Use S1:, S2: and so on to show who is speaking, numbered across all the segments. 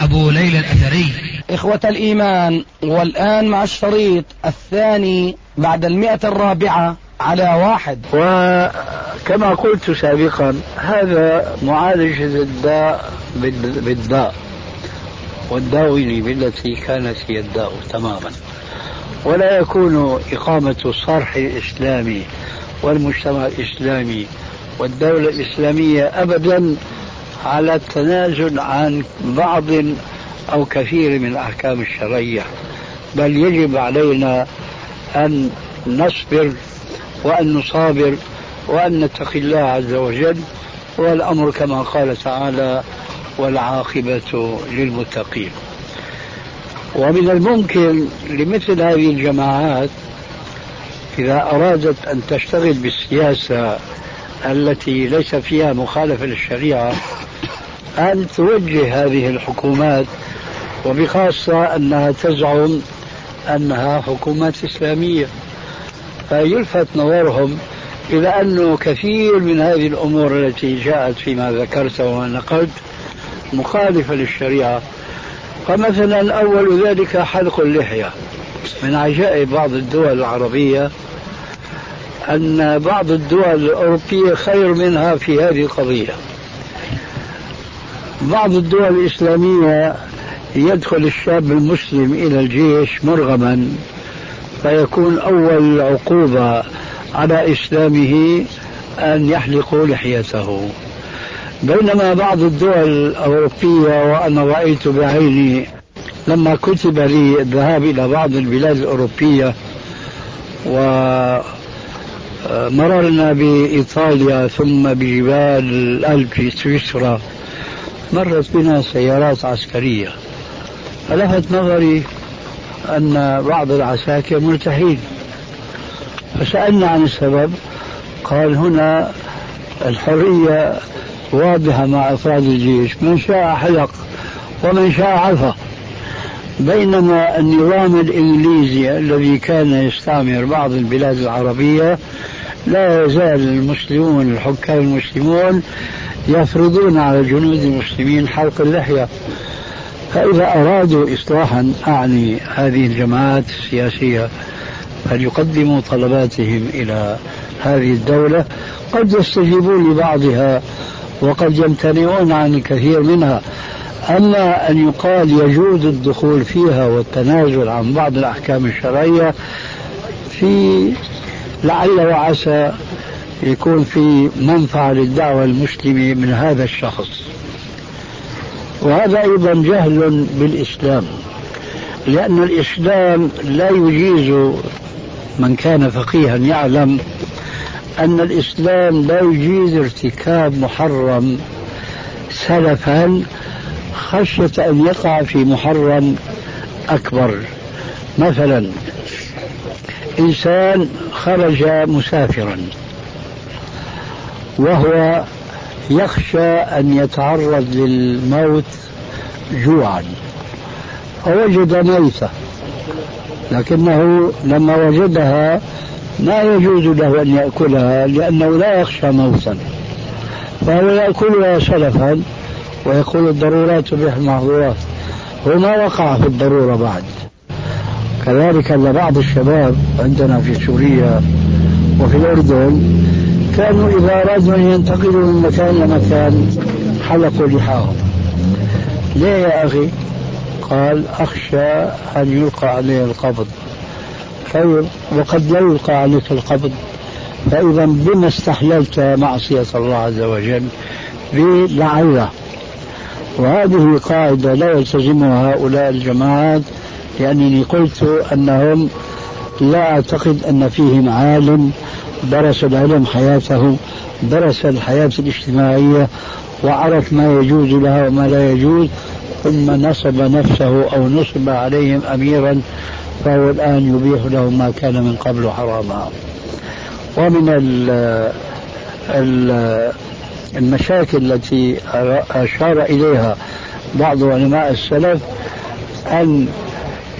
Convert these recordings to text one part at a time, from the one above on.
S1: أبو ليلى الأثري.
S2: إخوة الإيمان والآن مع الشريط الثاني بعد المئة الرابعة على واحد.
S3: وكما قلت سابقا هذا معالجة الداء بالداء. والداوين بالتي كانت هي الداء تماما. ولا يكون إقامة الصرح الإسلامي والمجتمع الإسلامي والدولة الإسلامية أبدا على التنازل عن بعض أو كثير من الأحكام الشرعية بل يجب علينا أن نصبر وأن نصابر وأن نتقي الله عز وجل والأمر كما قال تعالى والعاقبة للمتقين. ومن الممكن لمثل هذه الجماعات إذا أرادت أن تشتغل بالسياسة التي ليس فيها مخالفة للشريعة أن توجه هذه الحكومات وبخاصة أنها تزعم أنها حكومات إسلامية. فيلفت نظرهم إلى أنه كثير من هذه الأمور التي جاءت فيما ذكرت وما نقلت مخالفة للشريعة. فمثلا أول ذلك حلق اللحية. من عجائب بعض الدول العربية أن بعض الدول الأوروبية خير منها في هذه القضية. بعض الدول الإسلامية يدخل الشاب المسلم إلى الجيش مرغما فيكون أول عقوبة على إسلامه أن يحلقوا لحيته. بينما بعض الدول الأوروبية وأنا رأيت بعيني لما كتب لي الذهاب إلى بعض البلاد الأوروبية ومررنا بإيطاليا ثم بجبال الألب في سويسرا مرت بنا سيارات عسكرية. فلفت نظري أن بعض العساكر مرتاحين فسألنا عن السبب قال هنا الحرية واضحة مع أفراد الجيش من شاء حلق ومن شاء عفى بينما النظام الإنجليزي الذي كان يستعمر بعض البلاد العربية لا يزال المسلمون الحكام المسلمون يفرضون على الجنود المسلمين حلق اللحية. فإذا أرادوا إصلاحا أعني هذه الجماعات السياسية فليقدموا طلباتهم إلى هذه الدولة. قد يستجيبون لبعضها وقد يمتنعون عن الكثير منها. أما أن يقال يجوز الدخول فيها والتنازل عن بعض الأحكام الشرعية في لعل وعسى يكون في منفعة للدعوة المسلمة من هذا الشخص. وهذا أيضا جهل بالإسلام لأن الإسلام لا يجيز من كان فقيها يعلم أن الإسلام لا يجيز ارتكاب محرم سلفا خشية أن يقع في محرم أكبر. مثلا إنسان خرج مسافرا. وهو يخشى أن يتعرض للموت جوعا. فوجد ميتة لكنه لما وجدها ما يجوز له أن يأكلها لأنه لا يخشى موتا. فهو يأكلها سلفا ويقول الضرورات تبيح المحظورات هو ما وقع في الضرورة بعد. كذلك أن بعض الشباب عندنا في سوريا وفي الأردن كانوا إذا أرادوا أن ينتقلوا من مكان لمكان حلقوا لحاهم. ليه يا أخي؟ قال أخشى أن يلقى عليه القبض. طيب وقد لا يلقى عليك القبض. فإذا بما استحللت معصية الله عز وجل بلعله وهذه قاعدة لا يلتزمها هؤلاء الجماعات لأنني قلت أنهم لا أعتقد أن فيهم عالم درس العلم حياته درس الحياة الاجتماعية وعرف ما يجوز لها وما لا يجوز ثم نصب نفسه أو نصب عليهم أميرا فهو الآن يبيح لهم ما كان من قبل حراما. ومن ال ال المشاكل التي أشار إليها بعض علماء السلف أن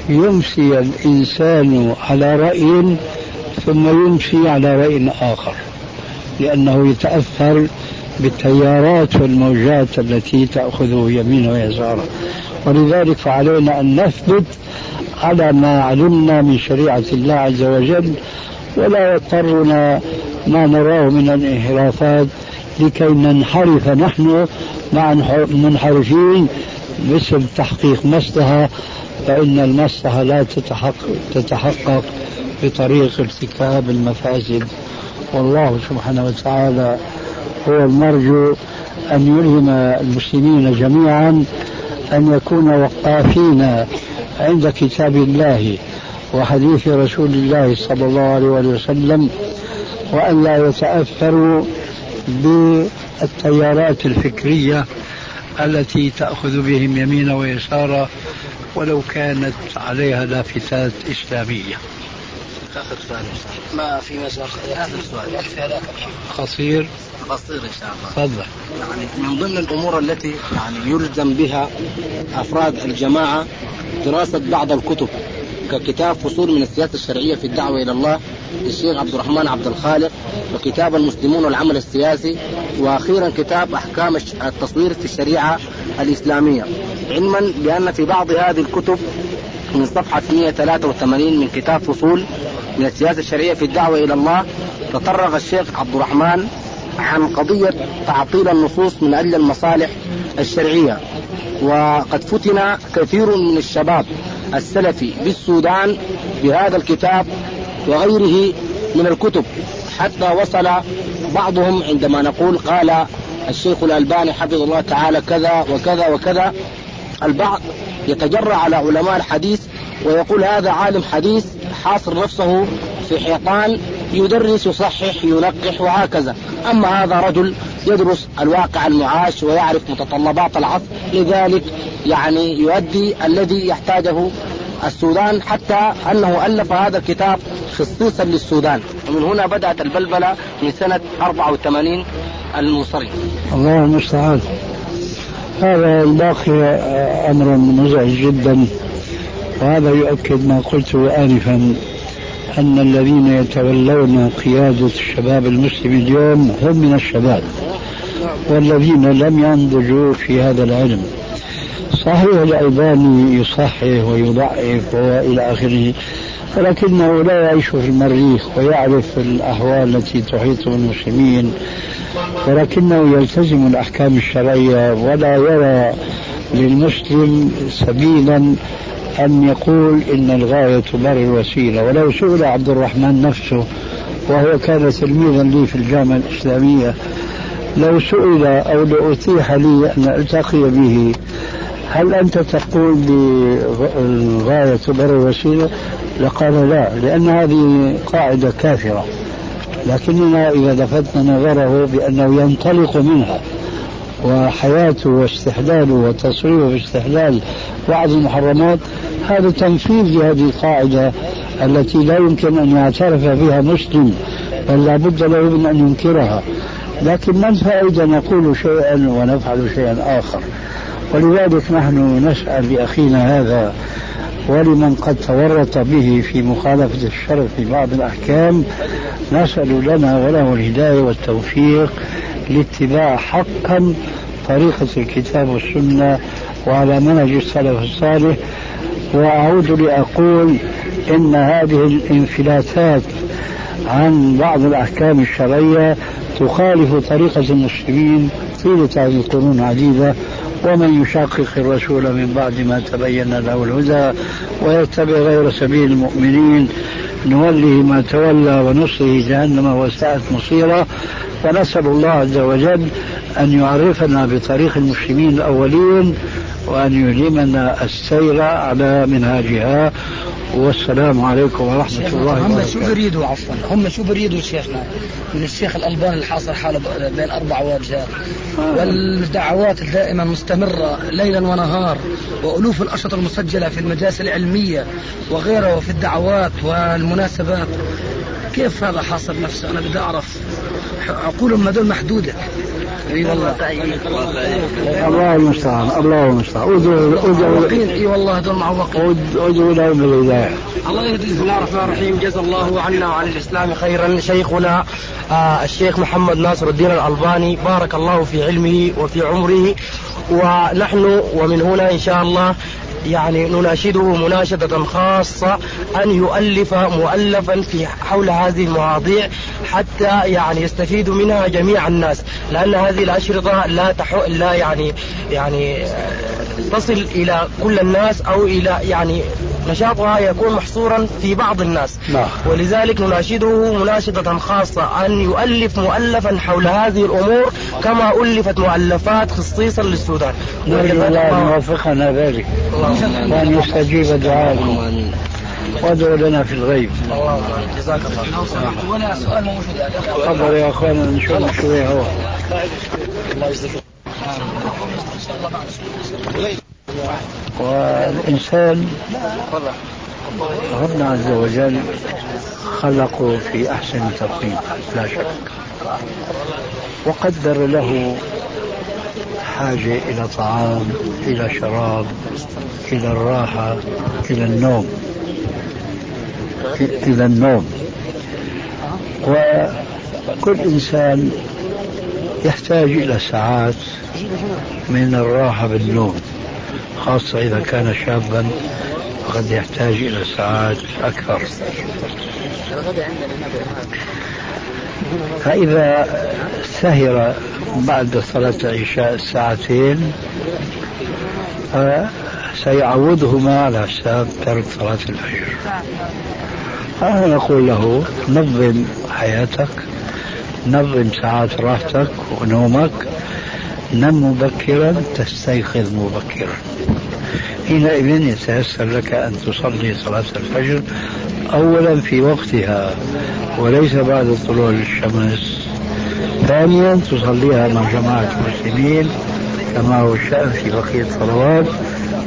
S3: يمسي الإنسان على رأي ثم يمسي على رأي آخر لأنه يتأثر بالتيارات والموجات التي تأخذه يمينه ويساره. ولذلك فعلينا أن نثبت على ما علمنا من شريعة الله عز وجل ولا يضطرنا ما نراه من الانحرافات لكي ننحرف نحن مع منحرفين مثل تحقيق مصلحة فإن المصلحة لا تتحقق, تتحقق بطريق ارتكاب المفاسد. والله سبحانه وتعالى هو المرجو أن يلهم المسلمين جميعا أن يكون وقافين عند كتاب الله وحديث رسول الله صلى الله عليه وسلم وأن لا يتأثروا بالتيارات الفكرية التي تأخذ بهم يمينا ويسارا ولو كانت عليها لافتات إسلامية.
S2: آخر سؤال. ما في مسألة آخر سؤال. يكفي هذا
S3: قصير
S2: قصير إن شاء الله.
S3: تفضل.
S2: يعني من ضمن الأمور التي يعني يلزم بها أفراد الجماعة دراسة بعض الكتب ككتاب فصول من السياسة الشرعية في الدعوة إلى الله للشيخ عبد الرحمن عبد الخالق وكتاب المسلمون والعمل السياسي وأخيرا كتاب أحكام التصوير في الشريعة الإسلامية. علما بأن في بعض هذه الكتب من صفحة 183 من كتاب فصول من السياسة الشرعية في الدعوة إلى الله تطرق الشيخ عبد الرحمن عن قضية تعطيل النصوص من أجل المصالح الشرعية. وقد فتن كثير من الشباب السلفي بالسودان بهذا الكتاب وغيره من الكتب حتى وصل بعضهم عندما نقول قال الشيخ الألباني حفظه الله تعالى كذا وكذا وكذا البعض يتجرع على علماء الحديث ويقول هذا عالم حديث حاصر نفسه في حيطان يدرس يصحح ينقح وهكذا. أما هذا رجل يدرس الواقع المعاش ويعرف متطلبات العصر لذلك يعني يؤدي الذي يحتاجه السودان حتى أنه ألف هذا الكتاب خصيصا للسودان. ومن هنا بدأت البلبلة من سنة 84 المنصرم
S3: الله المستعان هذا الباقي أمر مزعج جدا وهذا يؤكد ما قلته آنفا أن الذين يتولون قيادة الشباب المسلم اليوم هم من الشباب والذين لم ينضجوا في هذا العلم. صحيح الألباني يصحح ويضعف وإلى آخره ولكنه لا يعيش في المريخ ويعرف الأحوال التي تحيط بالمسلمين ولكنه يلتزم الأحكام الشرعية ولا يرى للمسلم سبيلا أن يقول إن الغاية تبرر الوسيلة. ولو سئل عبد الرحمن نفسه وهو كان تلميذا لي في الجامعة الإسلامية لو سئل أو لو أتيح لي أن ألتقي به هل أنت تقول بالغاية تبرر الوسيلة؟ لقال لا لأن هذه قاعدة كافرة. لكننا إذا لفتنا نظره بأنه ينطلق منها وحياته واستحلاله وتصويره باستحلال بعض المحرمات هذا تنفيذ لهذه القاعدة التي لا يمكن أن يعترف بها مسلم بل لا بد له من أن ينكرها. لكن ما الفائدة نقول شيئا ونفعل شيئا آخر؟ ولذلك نحن نسأل لأخينا هذا ولمن قد تورط به في مخالفة الشرع في بعض الأحكام نسأل لنا وله الهداية والتوفيق لاتباع حقا طريقة الكتاب والسنة وعلى منهج السلف الصالح. وأعود لأقول إن هذه الانفلاتات عن بعض الأحكام الشرعية تخالف طريقة المسلمين طيلة هذه القرون عديدة ومن يشاقق الرسول من بعد ما تبين له الهدى ويتبع غير سبيل المؤمنين نوله ما تولى ونصره جهنم وساءت مصيرا. ونسأل الله عز وجل أن يعرفنا بطريق المسلمين الأولين وأن يلهمنا السير على منهاجها. والسلام عليكم ورحمة الله
S1: هم
S3: وبركاته.
S1: شو بريدوا عفوا؟ هم شو بريدوا شيخنا؟ من الشيخ الألباني اللي حاصر حاله بين أربع واجهات والدعوات دائما مستمرة ليلا ونهار وألوف الأشرطة المسجلة في المجالس العلمية وغيرها وفي الدعوات والمناسبات. كيف هذا حاصر نفسه؟ أنا بدي أعرف. عقولهم هذول محدودة. اي والله
S3: الله المستعان الله المستعان. ادعوا ادعوا
S1: اي والله هذول معوقين
S3: ادعوا لهم بالهداية
S2: الله يهدي. بسم الله الرحمن الرحيم. جزا الله عنا وعن الإسلام خيرا. شيخنا آه الشيخ محمد ناصر الدين الألباني. بارك الله في علمه وفي عمره. ونحن ومن هنا إن شاء الله يعني نناشده مناشدة خاصة أن يؤلف مؤلفا في حول هذه المواضيع حتى يعني يستفيد منها جميع الناس. لأن هذه الأشرطة لا تحو لا يعني يعني تصل إلى كل الناس أو إلى يعني نشاطها يكون محصورا في بعض الناس.
S3: نعم.
S2: ولذلك نناشده مناشدة خاصة أن يؤلف مؤلفا حول هذه الأمور كما ألفت مؤلفات خصيصا للسودان.
S3: نرجو الله أن يوفقنا ذلك. وأن يستجيب دعاءكم. وادعوا لنا في الغيب.
S2: جزاك الله
S1: سؤال موجود
S3: تفضل يا أخوانا نشوف شوي هوا والإنسان ربنا عز وجل خلقه في أحسن تقويم لا شك. وقدر له حاجة إلى طعام إلى شراب إلى الراحة إلى النوم. إلى النوم. وكل إنسان يحتاج إلى ساعات من الراحة بالنوم خاصة إذا كان شابا قد يحتاج إلى ساعات أكثر. فإذا سهر بعد صلاة العشاء ساعتين سيعوضهما على حساب ترك صلاة الفجر أنا نقول له نظم حياتك نظم ساعات راحتك ونومك. نم مبكرا تستيقظ مبكرا. حينئذ يتيسر لك أن تصلي صلاة الفجر أولا في وقتها وليس بعد طلوع الشمس. ثانيا تصليها مع جماعة المسلمين كما هو الشأن في بقية الصلوات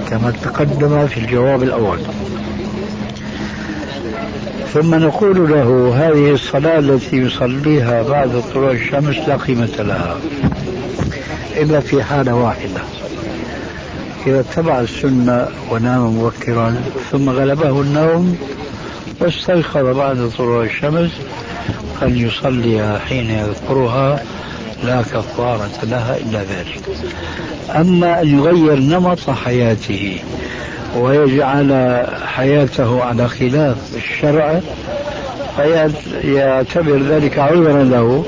S3: كما تقدم في الجواب الأول. ثم نقول له هذه الصلاة التي يصليها بعد طلوع الشمس لا قيمة لها. إلا في حالة واحدة. إذا اتبع السنة ونام مبكرا ثم غلبه النوم واستيقظ بعد طلوع الشمس فليصليها حين يذكرها لا كفارة لها إلا ذلك. أما أن يغير نمط حياته ويجعل حياته على خلاف الشرع فيعتبر ذلك عذرا له.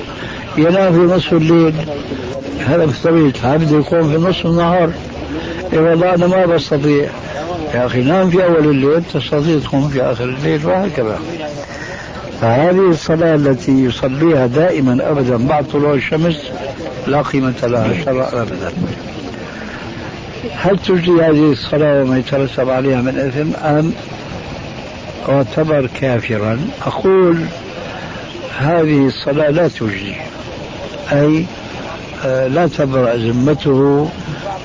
S3: ينام في نصف الليل هذا مستوي العبد يقوم في نصف النهار. والله أنا ما بستطيع. يا أخي نام في أول الليل تستطيع تقوم في آخر الليل وهكذا. فهذه الصلاة التي يصليها دائما أبدا بعد طلوع الشمس لا قيمة لها شرع أبدا. هل تجزي هذه الصلاة وما يترتب عليها من إثم؟ أم أعتبر كافرا؟ أقول هذه الصلاة لا تجزي. أي لا تبرأ ذمته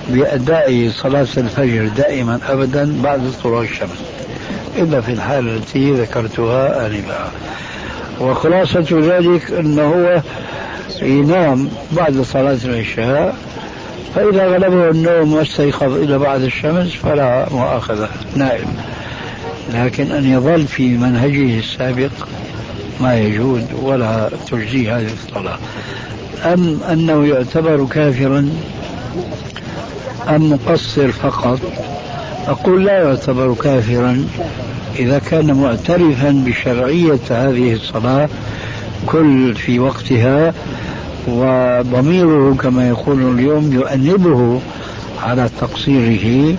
S3: بأداء صلاة الفجر دائما أبدا بعد طلوع الشمس إلا في الحالة التي ذكرتها آنفا. وخلاصة ذلك أنه هو ينام بعد صلاة العشاء فإذا غلبه النوم واستيقظ إلى بعد الشمس فلا مؤاخذة. نائم لكن أن يظل في منهجه السابق ما يجوز ولا تجزي هذه الصلاة. أم أنه يعتبر كافرا؟ أم مقصر فقط؟ أقول لا يعتبر كافرا. إذا كان معترفا بشرعية هذه الصلاة كل في وقتها وضميره كما يقول اليوم يؤنبه على تقصيره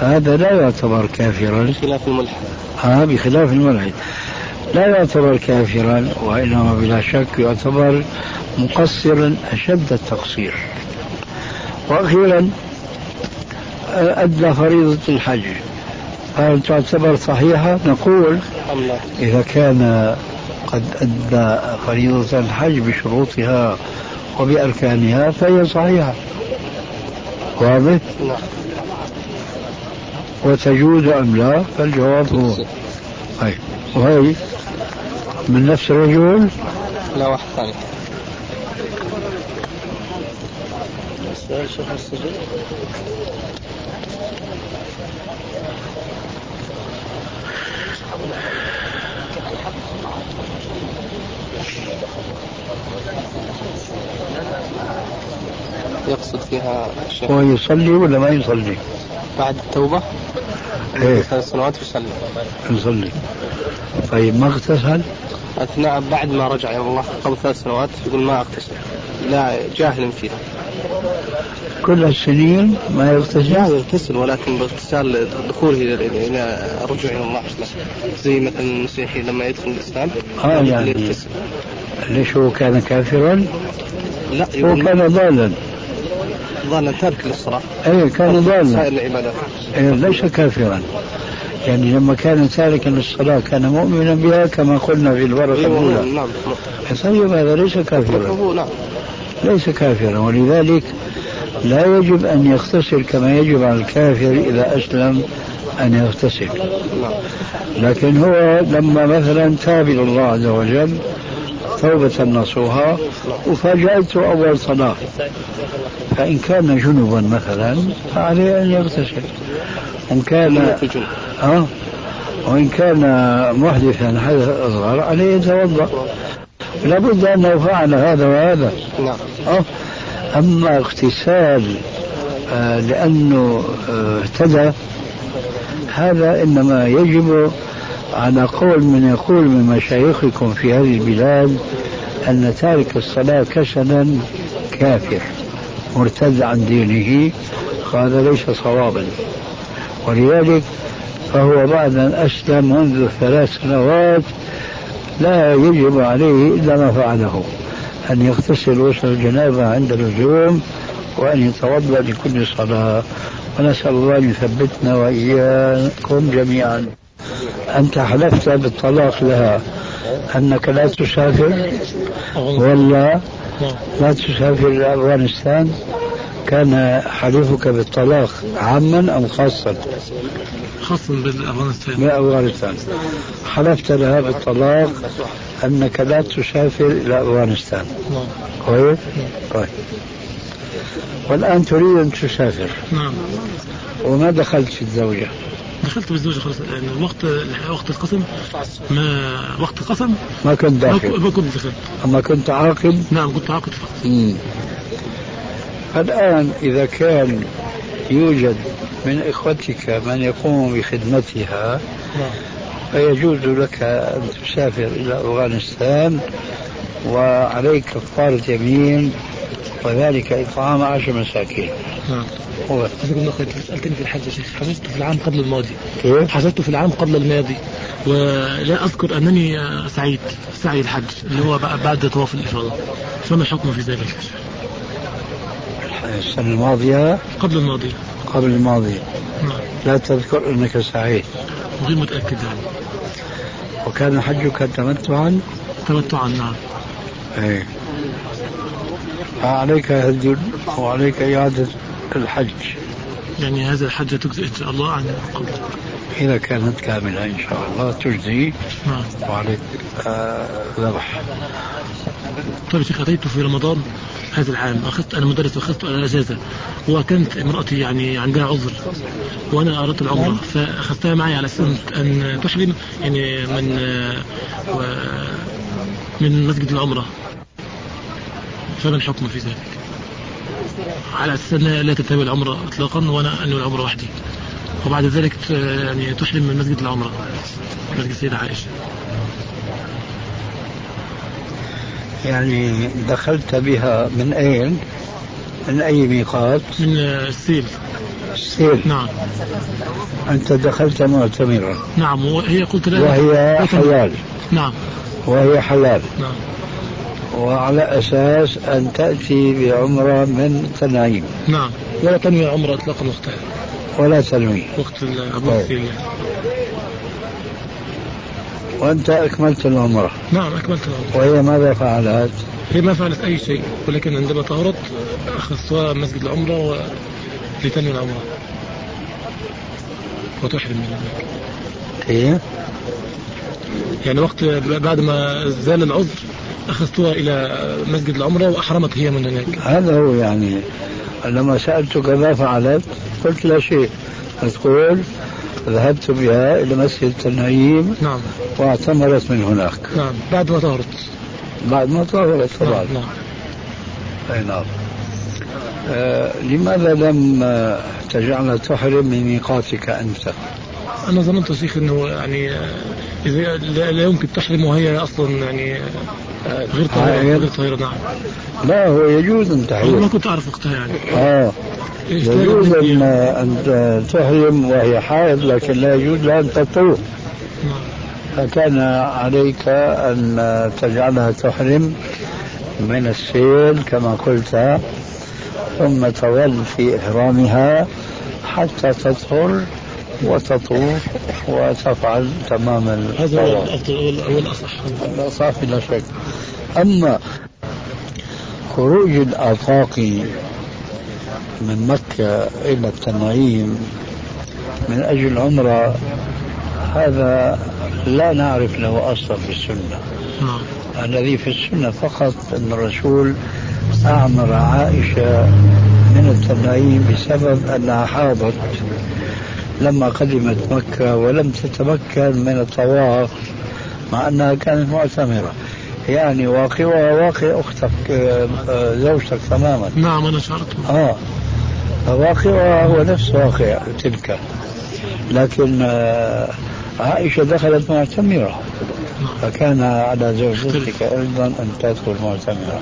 S3: هذا لا يعتبر كافرا.
S2: بخلاف الملحد.
S3: ها بخلاف الملحد. لا يعتبر كافرا وإنما بلا شك يعتبر مقصرا أشد التقصير وأخيرا أدى فريضة الحج هل تعتبر صحيحة؟ نقول؟ إذا كان قد أدى فريضة الحج بشروطها وبأركانها فهي صحيحة واضح؟
S2: نعم
S3: وتجوز أم لا؟ فالجواب هو طيب وهي من نفس الرجل؟
S2: لا واحد ثاني. يقصد فيها الشيخ
S3: هو يصلي ولا ما يصلي؟
S2: بعد التوبة؟
S3: إيه.
S2: ثلاث سنوات يصلي
S3: يصلي طيب ما اغتسل؟
S2: أثناء بعد ما رجع إلى الله قبل ثلاث سنوات يقول ما أغتسل. لا جاهل فيها.
S3: كل السنين ما
S2: لا
S3: يغتسل؟
S2: يغتسل ولكن باغتسال دخوله إلى الرجوع إلى الله زي مثلا المسيحي لما يدخل الإسلام
S3: آه يعني
S2: يغتسل
S3: ليش هو كان كافرا؟
S2: لا
S3: هو كان ضالا.
S2: ظن ترك للصلاة.
S3: إيه كان ضالا
S2: سائر العبادات.
S3: إيه ليس كافرا. يعني لما كان تاركا للصلاة كان مؤمنا بها كما قلنا في الورقة
S2: أيوة،
S3: الأولى.
S2: نعم
S3: طيب هذا ليس كافرا.
S2: نعم.
S3: ليس كافرا. ولذلك لا يجب أن يغتسل كما يجب على الكافر إذا أسلم أن يغتسل.
S2: نعم.
S3: لكن هو لما مثلا تاب إلى الله عز وجل توبة نصوحا وفاجأته أول صلاة. فإن كان جنبا مثلا فعليه أن يغتسل. وإن كان أه وإن كان محدثا حدث أصغر عليه يتوضأ. لابد أنه فعل هذا وهذا.
S2: نعم.
S3: أما اغتسال آه لأنه آه اهتدى هذا إنما يجب على قول من يقول من مشايخكم في هذه البلاد أن تارك الصلاة كسلا كافر مرتد عن دينه هذا ليس صوابا. ولذلك فهو بعد أن أسلم منذ ثلاث سنوات لا يجب عليه إلا ما فعله أن يغتسل غسل الجنابة عند اللزوم وأن يتوضأ لكل صلاة. ونسأل الله أن يثبتنا وإياكم جميعا. أنت حلفت بالطلاق لها. أنك لا تسافر؟ ولا لا تسافر إلى أفغانستان كان حلفك بالطلاق عاما أم خاصا؟
S4: خاصة بالأفغانستان.
S3: بأفغانستان حلفت لها بالطلاق أنك لا تسافر إلى أفغانستان
S4: نعم.
S3: كويس؟ طيب. والآن تريد أن تسافر.
S4: نعم.
S3: وما دخلت في الزوجة
S4: دخلت بالزوجة خلاص يعني وقت وقت القسم ما وقت القسم.
S3: ما كنت داخل.
S4: ما كنت دخلت
S3: أما كنت عاقد
S4: نعم كنت عاقد فقط.
S3: الآن إذا كان يوجد من إخوتك من يقوم بخدمتها
S4: نعم.
S3: فيجوز لك أن تسافر إلى أفغانستان وعليك كفارة يمين وذلك إطعام عشر مساكين.
S4: نعم.
S3: هو.
S4: أخوي سألتني في الحج يا شيخ. حجزت في العام قبل الماضي.
S3: كيف؟
S4: حجزت في العام قبل الماضي. ولا أذكر أنني آه، سعيد سعي الحج اللي هو بع- بعد طواف الإفاضة فما الحكم في ذلك.
S3: السنة الماضية؟
S4: قبل الماضي.
S3: قبل الماضية
S4: نعم.
S3: لا تذكر أنك سعيد.
S4: غير متأكد يعني.
S3: وكان حجك تمتعا؟
S4: تمتعا نعم.
S3: إيه. عليك هدي وعليك إعادة الحج.
S4: يعني هذا الحج تجزئ إن شاء الله عن قبل
S3: إذا كانت كاملة إن شاء الله تجزي
S4: نعم.
S3: وعليك آه، ذبح
S4: طيب شيخ أتيت في رمضان هذا العام. أخذت أنا مدرس وأخذت أجازة وكانت امرأتي يعني عندها عذر وأنا أردت العمرة. فأخذتها معي على أساس أن تحرم يعني من و من مسجد العمرة. فما الحكم في ذلك؟ على أساس لا تتابع العمرة إطلاقا وأنا أنوي العمرة وحدي. وبعد ذلك يعني تحرم من مسجد العمرة مسجد السيدة عائشة.
S3: يعني دخلت بها من أين؟ من أي ميقات؟
S4: من السيل.
S3: السيل.
S4: نعم.
S3: أنت دخلت معتمرا.
S4: نعم وهي قلت لها
S3: وهي حلال.
S4: نعم.
S3: وهي حلال.
S4: نعم.
S3: وعلى أساس أن تأتي بعمرة من تنعيم
S4: نعم. ولا تنوي العمرة إطلاقا وقتها.
S3: ولا تنوي.
S4: وقت
S3: طيب. وأنت أكملت العمرة.
S4: نعم أكملت العمرة.
S3: وهي ماذا فعلت؟
S4: هي ما فعلت أي شيء ولكن عندما طهرت أخذتها مسجد العمرة و... لتنوي العمرة. وتحرم من هناك.
S3: إيه؟
S4: يعني وقت بعد ما زال العذر أخذتها إلى مسجد العمرة وأحرمت هي من هناك.
S3: هذا هو يعني لما سألتك ماذا فعلت قلت لا شيء. تقول ذهبت بها إلى مسجد التنعيم
S4: نعم.
S3: واعتمرت من هناك.
S4: نعم. بعد ما طهرت.
S3: بعد ما طهرت طبعا.
S4: نعم نعم.
S3: أي نعم. آه لماذا لم تجعلها تحرم من ميقاتك أنت؟
S4: أنا ظننت يا شيخ أنه يعني آه، إذا لا لا يمكن تحرم وهي أصلا يعني آه، غير طاهرة
S3: عائل.
S4: غير طاهرة نعم
S3: لا هو يجوز أن
S4: أنا ما
S3: تحرم
S4: كنت أعرف وقتها يعني
S3: آه يجوز أن
S4: يعني.
S3: أن تحرم وهي حائض لكن لا يجوز لها أن تطوف
S4: نعم.
S3: فكان عليك أن تجعلها تحرم من السيل كما قلت ثم تظل في إحرامها حتى تطهر وتطوف وتفعل تمام
S4: هذا هو
S3: الطواف
S4: الأفضل هو الأصح
S3: لا صافي لا شك. أما خروج الآفاق من مكة إلى التنعيم من أجل عمرة هذا لا نعرف له أصلا في السنة.
S4: نعم.
S3: الذي في السنة فقط أن الرسول أعمر عائشة من التنعيم بسبب أنها حاضت لما قدمت مكة ولم تتمكن من الطواف مع أنها كانت معتمرة. يعني واقعها واقع أختك آه، زوجتك تماما.
S4: نعم أنا شعرت.
S3: آه. واقعها هو نفس واقع تلك. لكن آه، عائشة دخلت معتمرة. فكان على زوجتك أيضا أن تدخل معتمرة.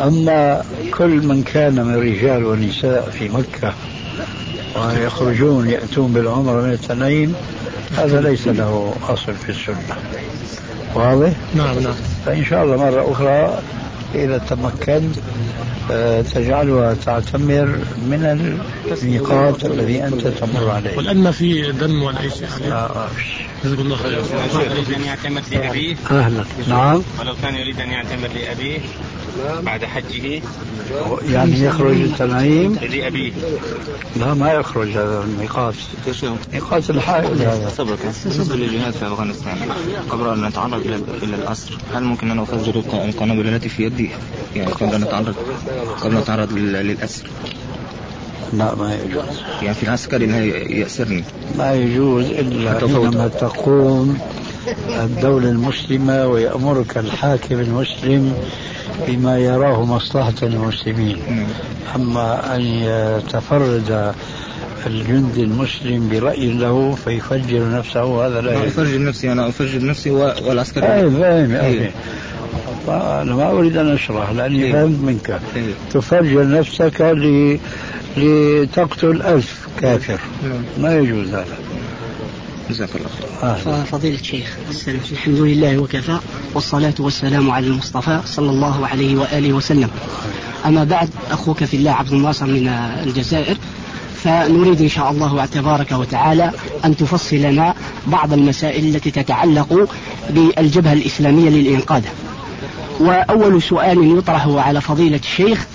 S3: أما كل من كان من رجال ونساء في مكة ويخرجون يأتون بالعمرة من التنعيم هذا ليس له أصل في السنة. واضح؟
S4: نعم نعم.
S3: فإن شاء الله مرة أخرى إذا تمكنت آه، تجعلها تعتمر من الميقات الذي أنت تمر عليه.
S4: والآن ما في دم ولا أي شيء عليه
S3: آه،
S4: جزاك الله خير.
S5: يريد أن يعتمر لأبيه
S3: أهلا. نعم.
S5: ولو كان يريد أن يعتمر لأبيه بعد حجه.
S3: يعني يخرج التنعيم.
S5: لأبيه
S3: لا ما يخرج هذا الميقات ميقات الحائل هذا
S6: صبرك. بالنسبة للجهاد في أفغانستان. قبل أن نتعرض إلى إلى الأسر هل ممكن أن أفجر الق- القنابل التي في يدي؟ يعني قبل أن نتعرض قبل أن نتعرض لل- للأسر
S3: لا ما يجوز.
S6: يعني في العسكري أنه يأسرني.
S3: ما يجوز إلا. حينما تقوم الدولة المسلمة ويأمرك الحاكم المسلم بما يراه مصلحة المسلمين أما أن يتفرد الجندي المسلم برأي له فيفجر نفسه هذا لا
S6: أنا أفجر نفسي أنا أفجر نفسي والعسكري
S3: فاهم فاهم
S6: إيه.
S3: أنا ما أريد أن أشرح لأني
S6: إيه.
S3: فهمت منك
S6: إيه.
S3: تفجر نفسك ل... لتقتل ألف كافر
S6: نعم.
S3: ما يجوز هذا
S6: جزاك الله خير.
S3: آه.
S7: فضيلة الشيخ السلام. الحمد لله وكفى والصلاة والسلام على المصطفى صلى الله عليه وآله وسلم. أما بعد أخوك في الله عبد الناصر من الجزائر فنريد إن شاء الله تبارك وتعالى أن تفصل لنا بعض المسائل التي تتعلق بالجبهة الإسلامية للإنقاذ. وأول سؤال يطرح على فضيلة الشيخ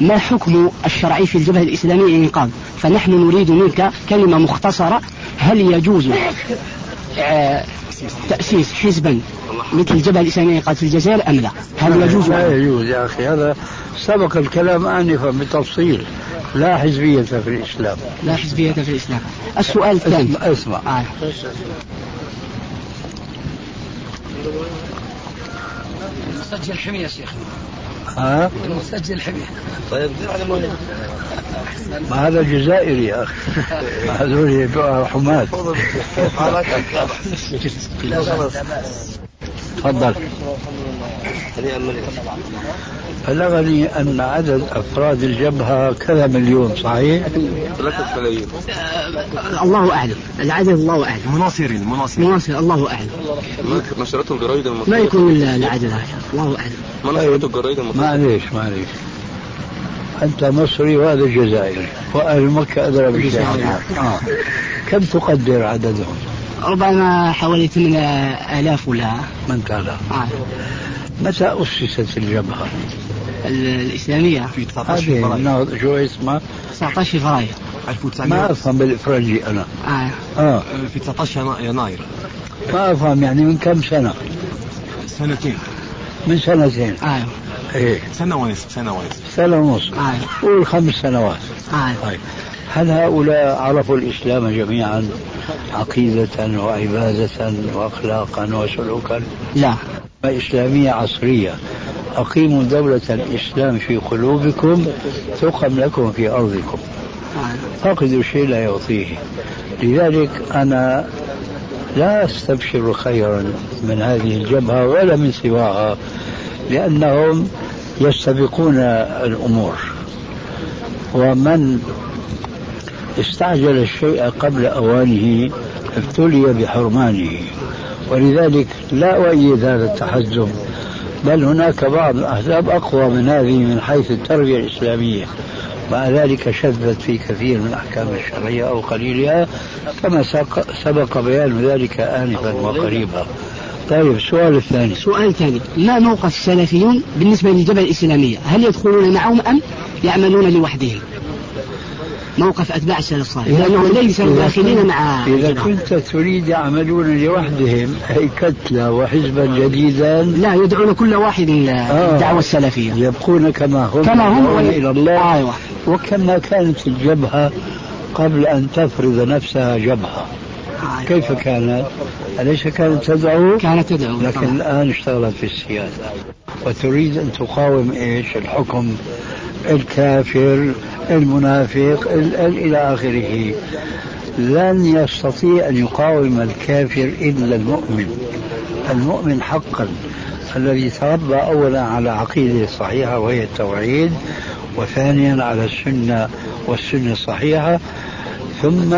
S7: ما حكم الشرعي في الجبهة الإسلامية للإنقاذ فنحن نريد منك كلمة مختصرة. هل يجوز آه، تأسيس حزبا مثل الجبهة الإسلامية للإنقاذ في الجزائر أم لا؟ هل يجوز؟
S3: لا يجوز يا أخي هذا سبق الكلام آنفا بتفصيل. لا حزبية في الإسلام.
S7: لا حزبية في الإسلام. السؤال الثاني.
S3: اسمع, اسمع.
S7: آه.
S1: مسجل حمية يا شيخ
S3: ها
S1: مسجل حمية
S3: ما هذا جزائري يا أخي. هذول حماة تفضل. بلغني أن عدد أفراد الجبهة كذا مليون صحيح؟
S7: آه، الله أعلم. العدد الله أعلم.
S8: مناصرين مناصرين.
S7: مناصر الله أعلم.
S8: نشرته الجرايد
S7: ما يكون إلا العدد هذا الله أعلم.
S8: ما نشرته الجرايد المصرية
S3: معليش معليش. أنت مصري وهذا جزائري وأهل مكة أدرى بشيء آه. كم تقدر عددهم؟
S7: ربما حوالي 8000 ولا
S3: من كان
S7: آه.
S3: متى أسست الجبهة؟
S7: ال- الإسلامية
S8: في 19
S3: هذه
S8: فبراير
S3: النهضة شو اسمها؟
S7: 19 فبراير
S3: ما
S8: 1900
S3: أفهم بالإفرنجي أنا
S7: آه.
S3: آه.
S8: في 19 ينا- يناير
S3: ما أفهم يعني من كم سنة؟
S8: سنتين
S3: من سنتين
S7: آه.
S3: إيه
S8: سنة ونصف سنة ونصف
S3: سنة ونص
S7: آه.
S3: قول خمس سنوات
S7: آه.
S3: طيب هل هؤلاء عرفوا الإسلام جميعا؟ عقيدة وعبادة وأخلاقا وسلوكا؟
S7: لا.
S3: إسلامية عصرية. أقيموا دولة الإسلام في قلوبكم تقم لكم في أرضكم. فاقد شيء لا يعطيه. لذلك أنا لا أستبشر خيرا من هذه الجبهة ولا من سواها لأنهم يستبقون الأمور. ومن استعجل الشيء قبل أوانه ابتلي بحرمانه. ولذلك لا أؤيد هذا التحزب بل هناك بعض الأحزاب أقوى من هذه من حيث التربية الإسلامية. مع ذلك شذت في كثير من الأحكام الشرعية أو قليلها كما سبق بيان ذلك آنفا وقريبا. طيب السؤال الثاني.
S7: سؤال ثاني. ما موقف السلفيون بالنسبة للجبهة الإسلامية؟ هل يدخلون معهم أم يعملون لوحدهم؟ موقف أتباع السلف الصالح. لأنهم ليسوا داخلين مع
S3: إذا. كنت تريد يعملون لوحدهم أي كتلة وحزبا جديدا؟
S7: لا يدعون كل واحد للدعوة السلفية.
S3: يبقون كما هم
S7: كما هم
S3: إلى الله.
S7: أيوة.
S3: وكما كانت الجبهة قبل أن تفرض نفسها جبهة. كيف كانت؟ أليس كانت تدعو؟
S7: كانت تدعو
S3: لكن
S7: طبعا.
S3: الآن اشتغلت في السياسة. وتريد أن تقاوم إيش؟ الحكم الكافر المنافق ال- ال- إلى آخره. لن يستطيع أن يقاوم الكافر إلا المؤمن. المؤمن حقا. الذي تربى أولا على عقيدة صحيحة وهي التوحيد وثانيا على السنة والسنة الصحيحة. ثم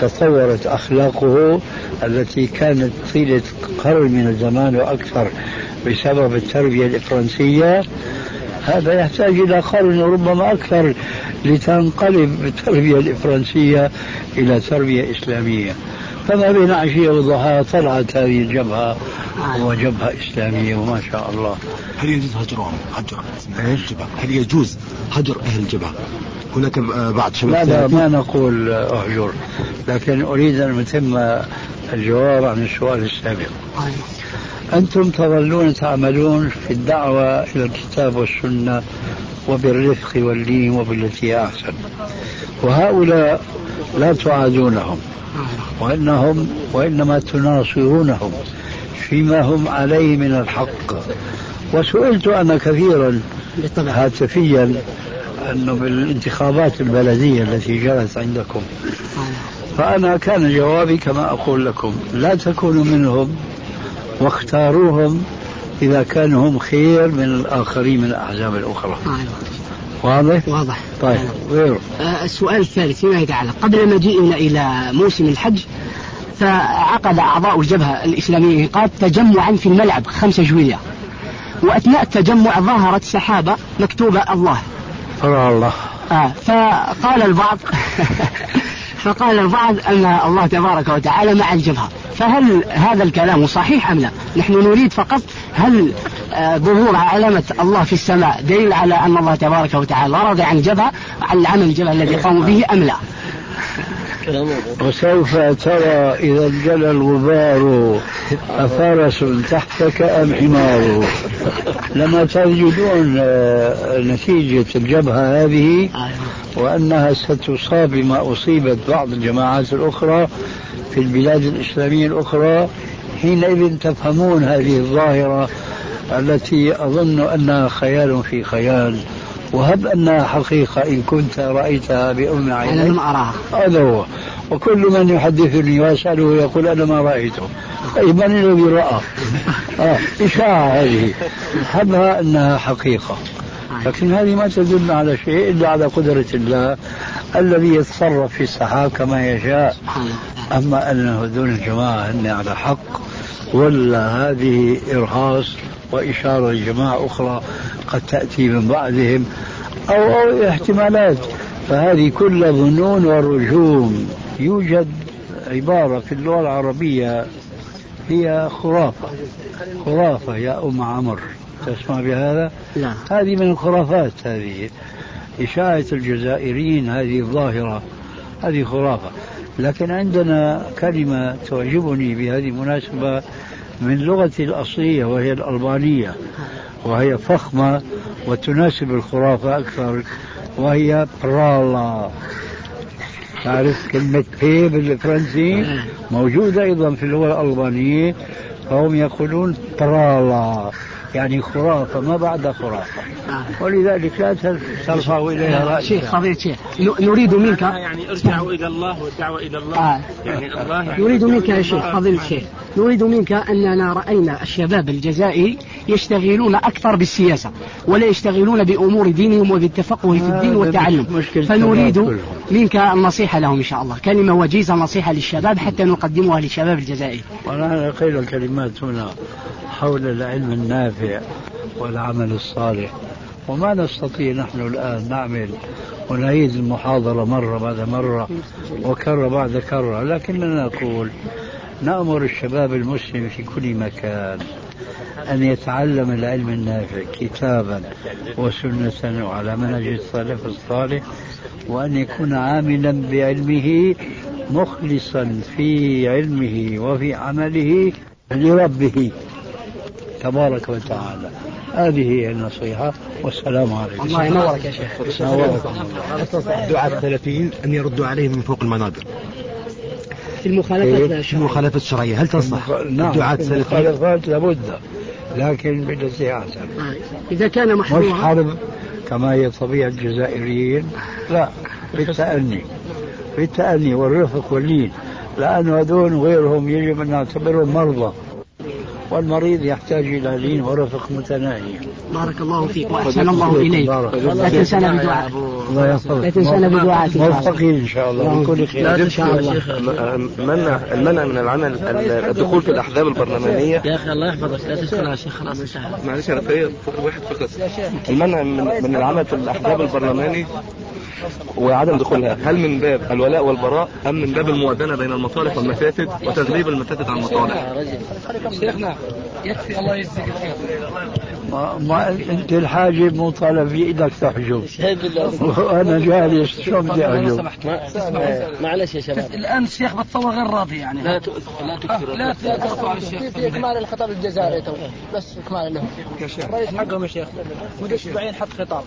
S3: تطورت أخلاقه التي كانت طيلة قرن من الزمان وأكثر بسبب التربية الإفرنسية هذا يحتاج إلى قرن وربما أكثر لتنقلب التربية الإفرنسية إلى تربية إسلامية. فما بين عشية وضحاها طلعت هذه الجبهة وجبهة إسلامية وما شاء الله.
S8: هل يجوز هجرهم هجر؟ الجبهة هل يجوز هجر أهل الجبهة؟ هناك آه، بعض
S3: لا
S8: شباب
S3: لا
S8: سلفي
S3: ما نقول أهجر لكن أريد أن أتم الجواب عن السؤال السابق. أنتم تظلون تعملون في الدعوة إلى الكتاب والسنة وبالرفق واللين وبالتي هي أحسن. وهؤلاء لا تعادونهم. وإنهم وإنما تناصرونهم فيما هم عليه من الحق. وسئلت أنا كثيرا هاتفيا أنه بالانتخابات البلدية التي جرت عندكم. فأنا كان جوابي كما أقول لكم لا تكونوا منهم واختاروهم إذا كانوا هم خير من الآخرين من الأحزاب الأخرى.
S7: أيوة.
S3: واضح؟
S7: واضح؟
S3: طيب غيره.
S7: آه، السؤال الثالث فيما يتعلق. قبل مجيئنا إلى موسم الحج فعقد أعضاء الجبهة الإسلامية إيقاف تجمعا في الملعب خمسة جويلية وأثناء التجمع ظهرت سحابة مكتوبة الله.
S3: فرع الله.
S7: آه فقال البعض فقال البعض أن الله تبارك وتعالى مع الجبهة. فهل هذا الكلام صحيح أم لا؟ نحن نريد فقط هل آه، ظهور علامة الله في السماء دليل على أن الله تبارك وتعالى راضي عن الجبهة عن العمل الجبهة الذي قاموا به أم لا؟
S3: وسوف ترى إذا انجلى الغبار أفرس تحتك أم حمار. لما تجدون آه، نتيجة الجبهة هذه وأنها ستصاب بما أصيبت بعض الجماعات الأخرى في البلاد الإسلامية الأخرى حينئذ تفهمون هذه الظاهرة التي أظن أنها خيال في خيال. وهب أنها حقيقة. إن كنت رأيتها بأم
S7: أنا
S3: عينيك
S7: لم أراها.
S3: هذا هو. وكل من يحدثني ويسأله يقول أنا ما رأيته. طيب من الذي رأى؟ آه إشاعة هذه. حبها أنها حقيقة. لكن هذه ما تدل على شيء إلا على قدرة الله الذي يتصرف في السحاب كما يشاء. أما أن هذول الجماعة هن على حق. ولا هذه إرهاص وإشارة لجماعة أخرى. قد تأتي من بعدهم أو, أو احتمالات. فهذه كلها ظنون ورجوم يوجد عبارة في اللغة العربية هي خرافة. خرافة يا أم عمر. تسمع بهذا؟
S7: لا.
S3: هذه من الخرافات هذه. إشاعة الجزائريين هذه ظاهرة هذه خرافة. لكن عندنا كلمة تعجبني بهذه المناسبة من لغتي الأصلية وهي الألبانية وهي فخمة وتناسب الخرافة أكثر وهي برالا. تعرف كلمة بي بالفرنسي؟ موجودة أيضا في اللغة الألبانية فهم يقولون برالا. يعني خرافة ما بعد خرافة. ولذلك لا ترفعوا إليها رأسا
S7: شيخ فضيلة شيخ. نريد منك.
S4: يعني ارجعوا إلى الله والدعوة إلى الله.
S7: آه.
S4: يعني الله يعني
S7: نريد منك يا شيخ فضيلة الشيخ. نريد منك أننا رأينا الشباب الجزائري يشتغلون أكثر بالسياسة ولا يشتغلون بأمور دينهم وبالتفقه في الدين والتعلم.
S3: مشكلة.
S7: فنريد منك النصيحة لهم إن شاء الله. كلمة وجيزة نصيحة للشباب حتى نقدمها للشباب الجزائري
S3: ونحن قيل الكلمات هنا حول العلم النافع. والعمل الصالح. وما نستطيع نحن الآن نعمل ونعيد المحاضرة مرة بعد مرة وكرة بعد كرة. لكننا نقول نأمر الشباب المسلم في كل مكان أن يتعلم العلم النافع كتابا وسنة وعلى منهج السلف الصالح وأن يكون عاملا بعلمه مخلصا في علمه وفي عمله لربه. تبارك وتعالى. هذه هي النصيحة. والسلام عليكم.
S7: الله ينورك يا شيخ.
S8: الدعاة السلفيين أن يردوا عليهم من فوق المنابر
S7: في المخالفات
S8: في
S7: الشرعية
S8: المخالفة الشرعية. هل تنصح
S3: نعم
S8: الدعاة السلفيين
S3: المخالفات لابد لكن
S7: آه. إذا كان
S3: مش
S7: محظورا
S3: حرب كما هي طبيعة الجزائريين. لا بالتأني بالتأني والرفق واللين. لأنه هذول وغيرهم يجب أن نعتبرهم مرضى. والمريض يحتاج إلى لين ورفق متناهي.
S7: بارك الله فيك وأحسن الله إليك. لا تنسانا بدعاء
S3: الله يحفظك
S7: لا تنسانا بدعائك إن شاء الله.
S3: موفقين إن شاء الله. بكل خير.
S7: إن شاء الله
S9: منع المنع من العمل الدخول في الأحزاب البرلمانية.
S4: يا أخي الله يحفظك. لا تدخل يا شيخ خلاص انتهى.
S9: معلش أنا في واحد فقط. المنع من, من العمل في الأحزاب البرلماني وعدم دخولها هل من باب الولاء والبراء أم من باب الموازنة بين المصالح والمفاسد وتغليب المفاسد على المصالح؟
S1: شيخنا يكفي الله يجزيك الخير
S3: ما, ما انت الحاجب مو طالب بايدك تحجب. وأنا جالس شو بدي
S1: لو
S3: أحجب؟
S1: سمحت.
S4: معلش يا شباب.
S1: الآن الشيخ بتصور غير راضي يعني.
S4: لا لا تكثر
S1: لا تقطع على الشيخ.
S10: في إكمال الخطاب الجزائري تو. بس إكمال له. الرئيس حقهم يا شيخ. مدة أسبوعين حط خطاب.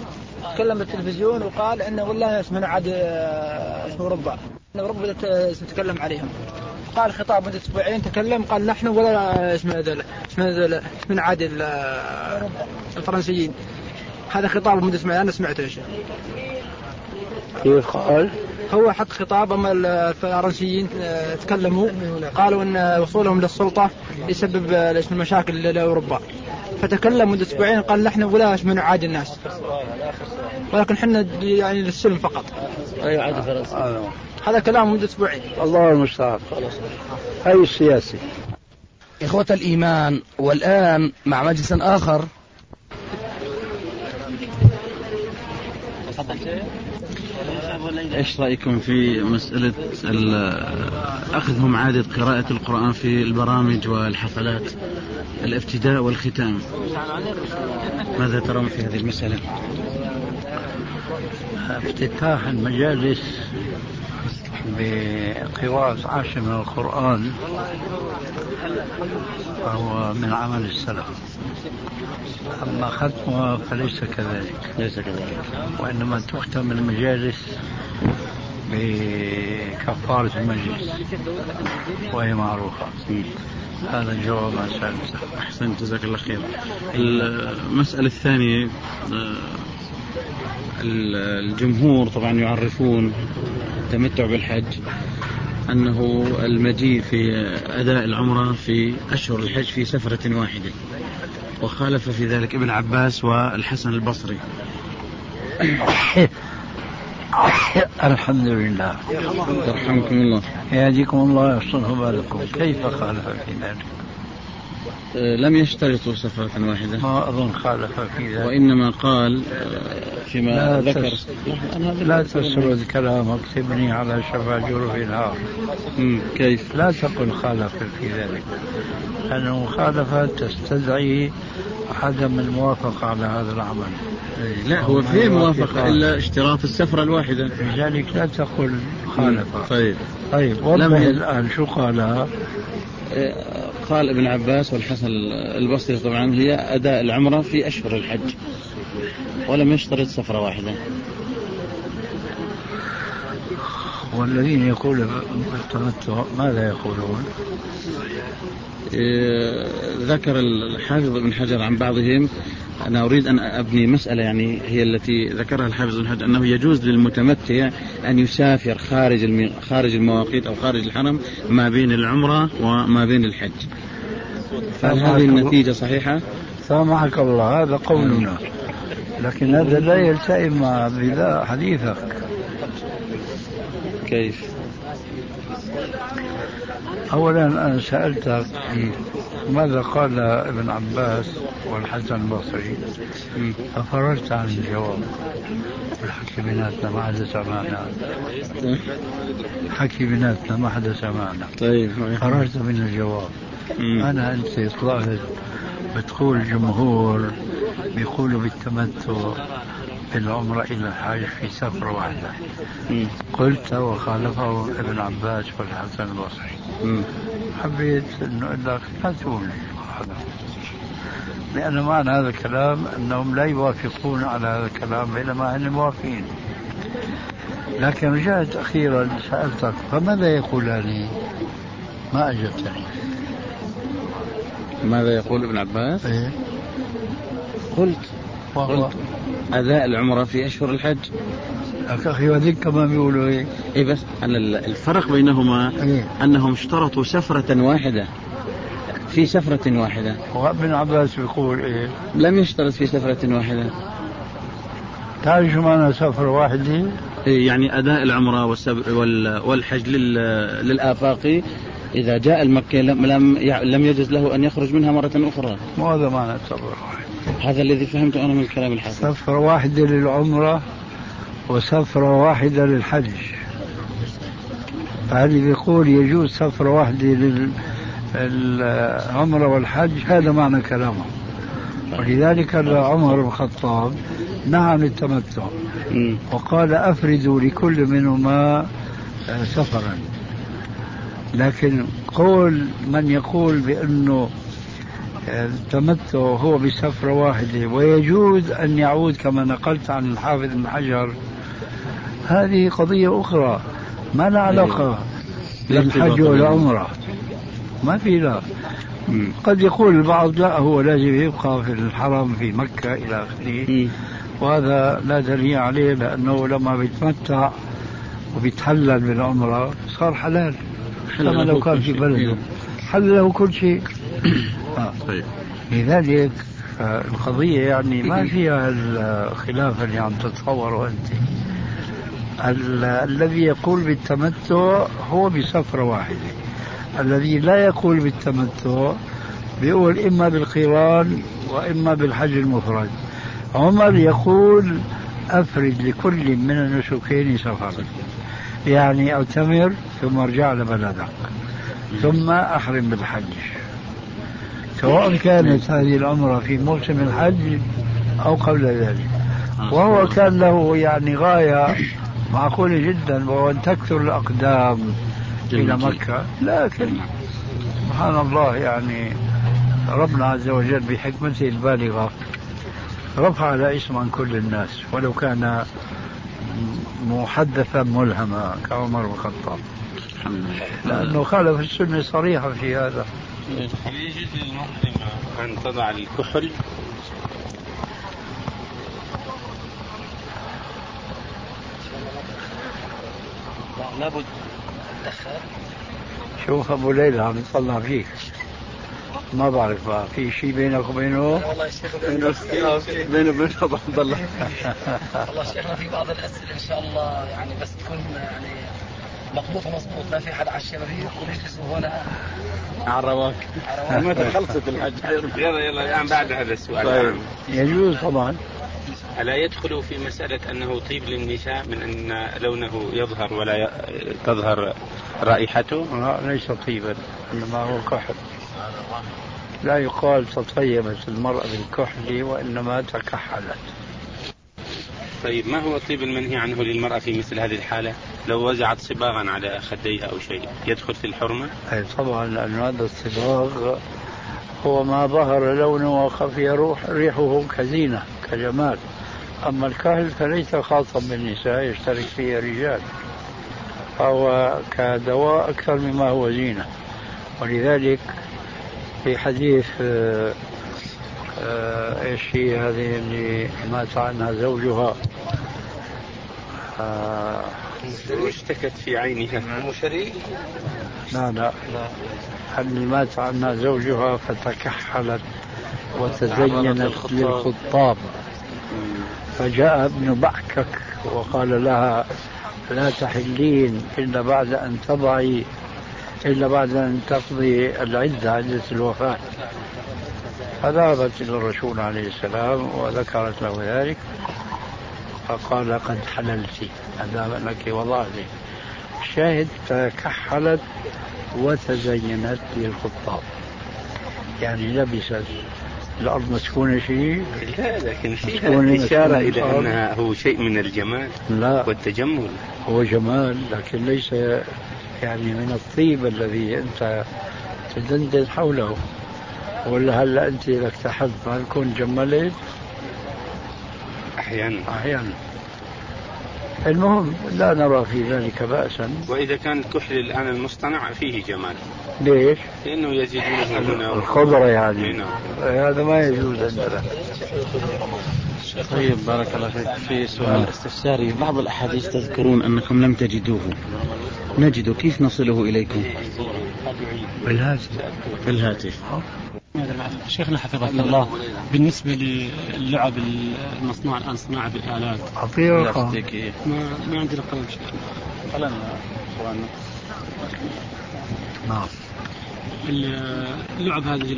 S10: تكلم بالتلفزيون وقال إنه والله اسمه عاد آه، اسمه اوروبا ان اوروبا بدات تتكلم عليهم. قال خطاب مدة أسبوعين تكلم قال نحن ولا اسمه ذولا اسمه ذولا من عاد آه، الفرنسيين. هذا خطاب مدة أسبوعين أنا سمعته يا شيخ.
S3: كيف قال؟
S10: هو حط خطاب أما الفرنسيين آه، تكلموا قالوا إن وصولهم للسلطة يسبب آه، اسم المشاكل لأوروبا. فتكلم مدة أسبوعين قال نحن ولا من نعادي الناس. ولكن إحنا يعني للسلم فقط.
S4: أيوه عادي فرنسا
S3: آه.
S10: هذا كلام مده أسبوعين.
S3: الله المستعان. هاي السياسي.
S1: إخوة الإيمان والآن مع مجلس آخر.
S11: إيش رأيكم في مسألة ال- اخذهم عاده قراءة القرآن في البرامج والحفلات الابتداء والختام؟ ماذا ترون في هذه المسألة؟
S3: افتتاح المجالس بقراءة عشر من القرآن فهو من عمل السلف. أما ختمها فليس كذلك.
S11: ليس كذلك.
S3: وإنما تختم المجالس بكفارة المجلس وهي معروفة. هذا الجواب عن سألته
S11: أحسنت. جزاك الله خير. المسألة الثانية آه، ال- الجمهور طبعا يعرفون التمتع بالحج أنه المجيء في أداء العمرة في أشهر الحج في سفرة واحدة. وخالف في ذلك ابن عباس والحسن البصري.
S3: الحمد لله.
S11: يرحمكم الله.
S3: يهديكم الله ويحسن بالكم كيف خالف في ذلك؟
S11: لم يشترطوا سفرة واحدة.
S3: ما أظن خالف في ذلك.
S11: وإنما قال فيما
S3: لا
S11: ذكر.
S3: تس... لا تسرد كلامك تبني على شفا جرف
S11: مم، كيف؟
S3: لا تقل خالف في ذلك. لأن المخالفة تستدعي عدم الموافقة على هذا العمل.
S11: لا هو في موافقة إلا اشتراط السفرة الواحدة.
S3: لذلك لا تقل خالف.
S11: طيب.
S3: طيب وضح
S11: ي-
S3: الآن شو قال.
S11: آه، قال ابن عباس والحسن البصري طبعا هي أداء العمرة في أشهر الحج. ولم يشترط سفرة واحدة.
S3: والذين يقولون بالتمتع ماذا يقولون؟
S11: إيه، ذكر الحافظ ابن حجر عن بعضهم أنا أريد أن أبني مسألة يعني هي التي ذكرها الحافظ ابن حجر أنه يجوز للمتمتع أن يسافر خارج المي... خارج المواقيت أو خارج الحرم ما بين العمرة وما بين الحج. فهل هذه النتيجة صحيحة؟
S3: سامحك الله هذا قولنا لكن هذا لا يلتئم مع حديثك.
S11: كيف؟
S3: أولا أنا سألتك ماذا قال ابن عباس والحسن البصري؟ ففررت عن الجواب. الحكي بيناتنا ما حدا سمعنا حكي بيناتنا ما حدا سمعنا
S11: طيب
S3: فررت من الجواب. أنا أنت طلعت بتقول الجمهور بيقولوا بالتمتع بالعمرة إلى الحج في سفرة واحدة. قلت وخالفه ابن عباس والحسن البصري. حبيت إنه أقول لك لا تقول هذا لأن معنى هذا الكلام إنهم لا يوافقون على هذا الكلام بينما هم موافقين لكن رجعت أخيرا سألتك فماذا يقولان؟ ما أجبتني
S11: ماذا يقول ابن عباس؟
S3: إيه؟
S11: قلت
S3: وهو
S11: قلت أداء العمرة في أشهر الحج
S3: أخي وذيك كمان بيقولوا إيه؟
S11: إيه بس أن ال- الفرق بينهما
S3: إيه؟
S11: أنهم اشترطوا سفرة واحدة في سفرة واحدة
S3: وابن عباس بيقول إيه؟
S11: لم يشترط في سفرة واحدة
S3: تعرف شو معنى سفرة واحدة؟
S11: إيه يعني أداء العمرة والحج لل- للآفاقي إذا جاء المكة لم لم لم يجوز له أن يخرج منها مرة أخرى.
S3: مو هذا معنى سفرة واحدة
S11: هذا الذي فهمته أنا من كلام الحافظ
S3: سفرة واحدة للعمرة وسفرة واحدة للحج. فهذه بيقول يجوز سفرة واحدة للعمرة والحج؟ هذا معنى كلامه. ولذلك عمر بن الخطاب نهى عن التمتع. وقال أفردوا لكل منهما سفرا. لكن قول من يقول بأنه آه، التمتع هو بسفرة واحدة ويجوز أن يعود كما نقلت عن الحافظ بن حجر هذه قضية أخرى ما لها علاقة
S11: لا
S3: بالحج والعمرة. ما في لا. قد يقول البعض لا هو لازم يبقى في الحرم في مكة إلى آخره. وهذا لا دليل عليه لأنه لما بيتمتع وبيتحلل بالعمرة صار حلال. كما لو كان في. بلده. حل له كل شيء. آه.
S11: طيب.
S3: لذلك آه، القضية يعني ما فيها الخلاف اللي عم تتصوره أنت. ال- الذي يقول بالتمتع هو بسفرة واحدة. الذي لا يقول بالتمتع بيقول إما بالقران وإما بالحج المفرد. عمر يقول أفرد لكل من النسكين سفرا. يعني أعتمر ثم ارجع لبلدك ثم أحرم بالحج. سواء كانت هذه العمرة في موسم الحج أو قبل ذلك. وهو كان له يعني غاية معقولة جدا وهو أن تكثر الأقدام إلى مكة. لكن سبحان الله يعني ربنا عز وجل بحكمته البالغة رفع على اسم عن كل الناس. ولو كان محدثا ملهما كعمر بن الخطاب. لأنه خالف السنة صريحة في هذا.
S5: هل يجوز للمحرمة أن تضع الكحل
S10: لابد.
S3: شوف أبو ليلى عم يطلع فيك. ما بعرف بقى في شيء بينك وبينه؟
S10: والله يا شيخ
S11: بينه وبين ابو عبد الله.
S10: والله شيخنا في بعض الأسئلة إن شاء الله يعني بس تكون يعني
S1: مضبوط مضبوط ما في حد عشان فيه وليش اسمه ولا
S11: عرواك
S9: متى خلصت الحج. يلا يلا الآن بعد هذا السؤال.
S3: طيب. يجوز طبعا.
S5: ألا يدخل في مسألة أنه طيب للنساء من أن لونه يظهر ولا ي... تظهر رائحته؟
S3: لا ليس طيبا إنما هو كحل. لا يقال تطيبت المرأة بالكحل وإنما تكحلت.
S5: طيب ما هو الطيب المنهي عنه للمرأة في مثل هذه الحالة؟ لو وزعت صباغا على خديها أو شيء يدخل في الحرمة؟
S3: أي طبعا لأن هذا الصباغ هو ما ظهر لونه وخفي روح ريحه كزينة كجمال. أما الكحل فليس خاصا بالنساء يشترك فيه الرجال فهو كدواء أكثر مما هو زينة. ولذلك في حديث آه، آه، إيش هي هذه اللي مات عنها زوجها؟ آه،
S5: اشتكت في عينها.
S2: مشري
S3: لا لا. اللي مات عنها زوجها فتكحلت وتزينت للخطاب. فجاء ابن بحكك وقال لها لا تحلين إلا بعد أن تضعي إلا بعد أن تقضي العدة عدة الوفاة. فذهبت إلى الرسول عليه السلام وذكرت له ذلك. فقال قد حللت. هذا لك وضعتي الشاهد تكحلت وتزينت للخطاب. يعني لبست الأرض مسكونة شيء؟
S5: لا لكن فيها إلى
S3: الأرض.
S5: أنها هو شيء من الجمال
S3: لا.
S5: والتجمل.
S3: هو جمال لكن ليس يعني من الطيب الذي أنت تدندن حوله. ولا هلا أنت إذا اكتحلت ما تكون جملت
S5: أحيانا.
S3: أحيانا. المهم لا نرى في ذلك بأسا.
S5: وإذا كان الكحل الآن المصطنع فيه جمال.
S3: ليش؟
S5: لأنه يزيدونه هنا
S3: الخضرة يعني. هذا ما يجوز عندنا.
S11: طيب بارك الله فيك. في سؤال. استفساري. بعض الأحاديث تذكرون أنكم لم تجدوه. نجد. كيف نصله إليكم؟
S3: بالهاتف.
S11: بالهاتف.
S12: شيخنا حفظك الله. بالنسبة للعب المصنوعة الآن صناعة بالآلات
S3: رقم
S12: ما ما عندي رقم شيخنا
S3: نعم.
S12: اللعب هذه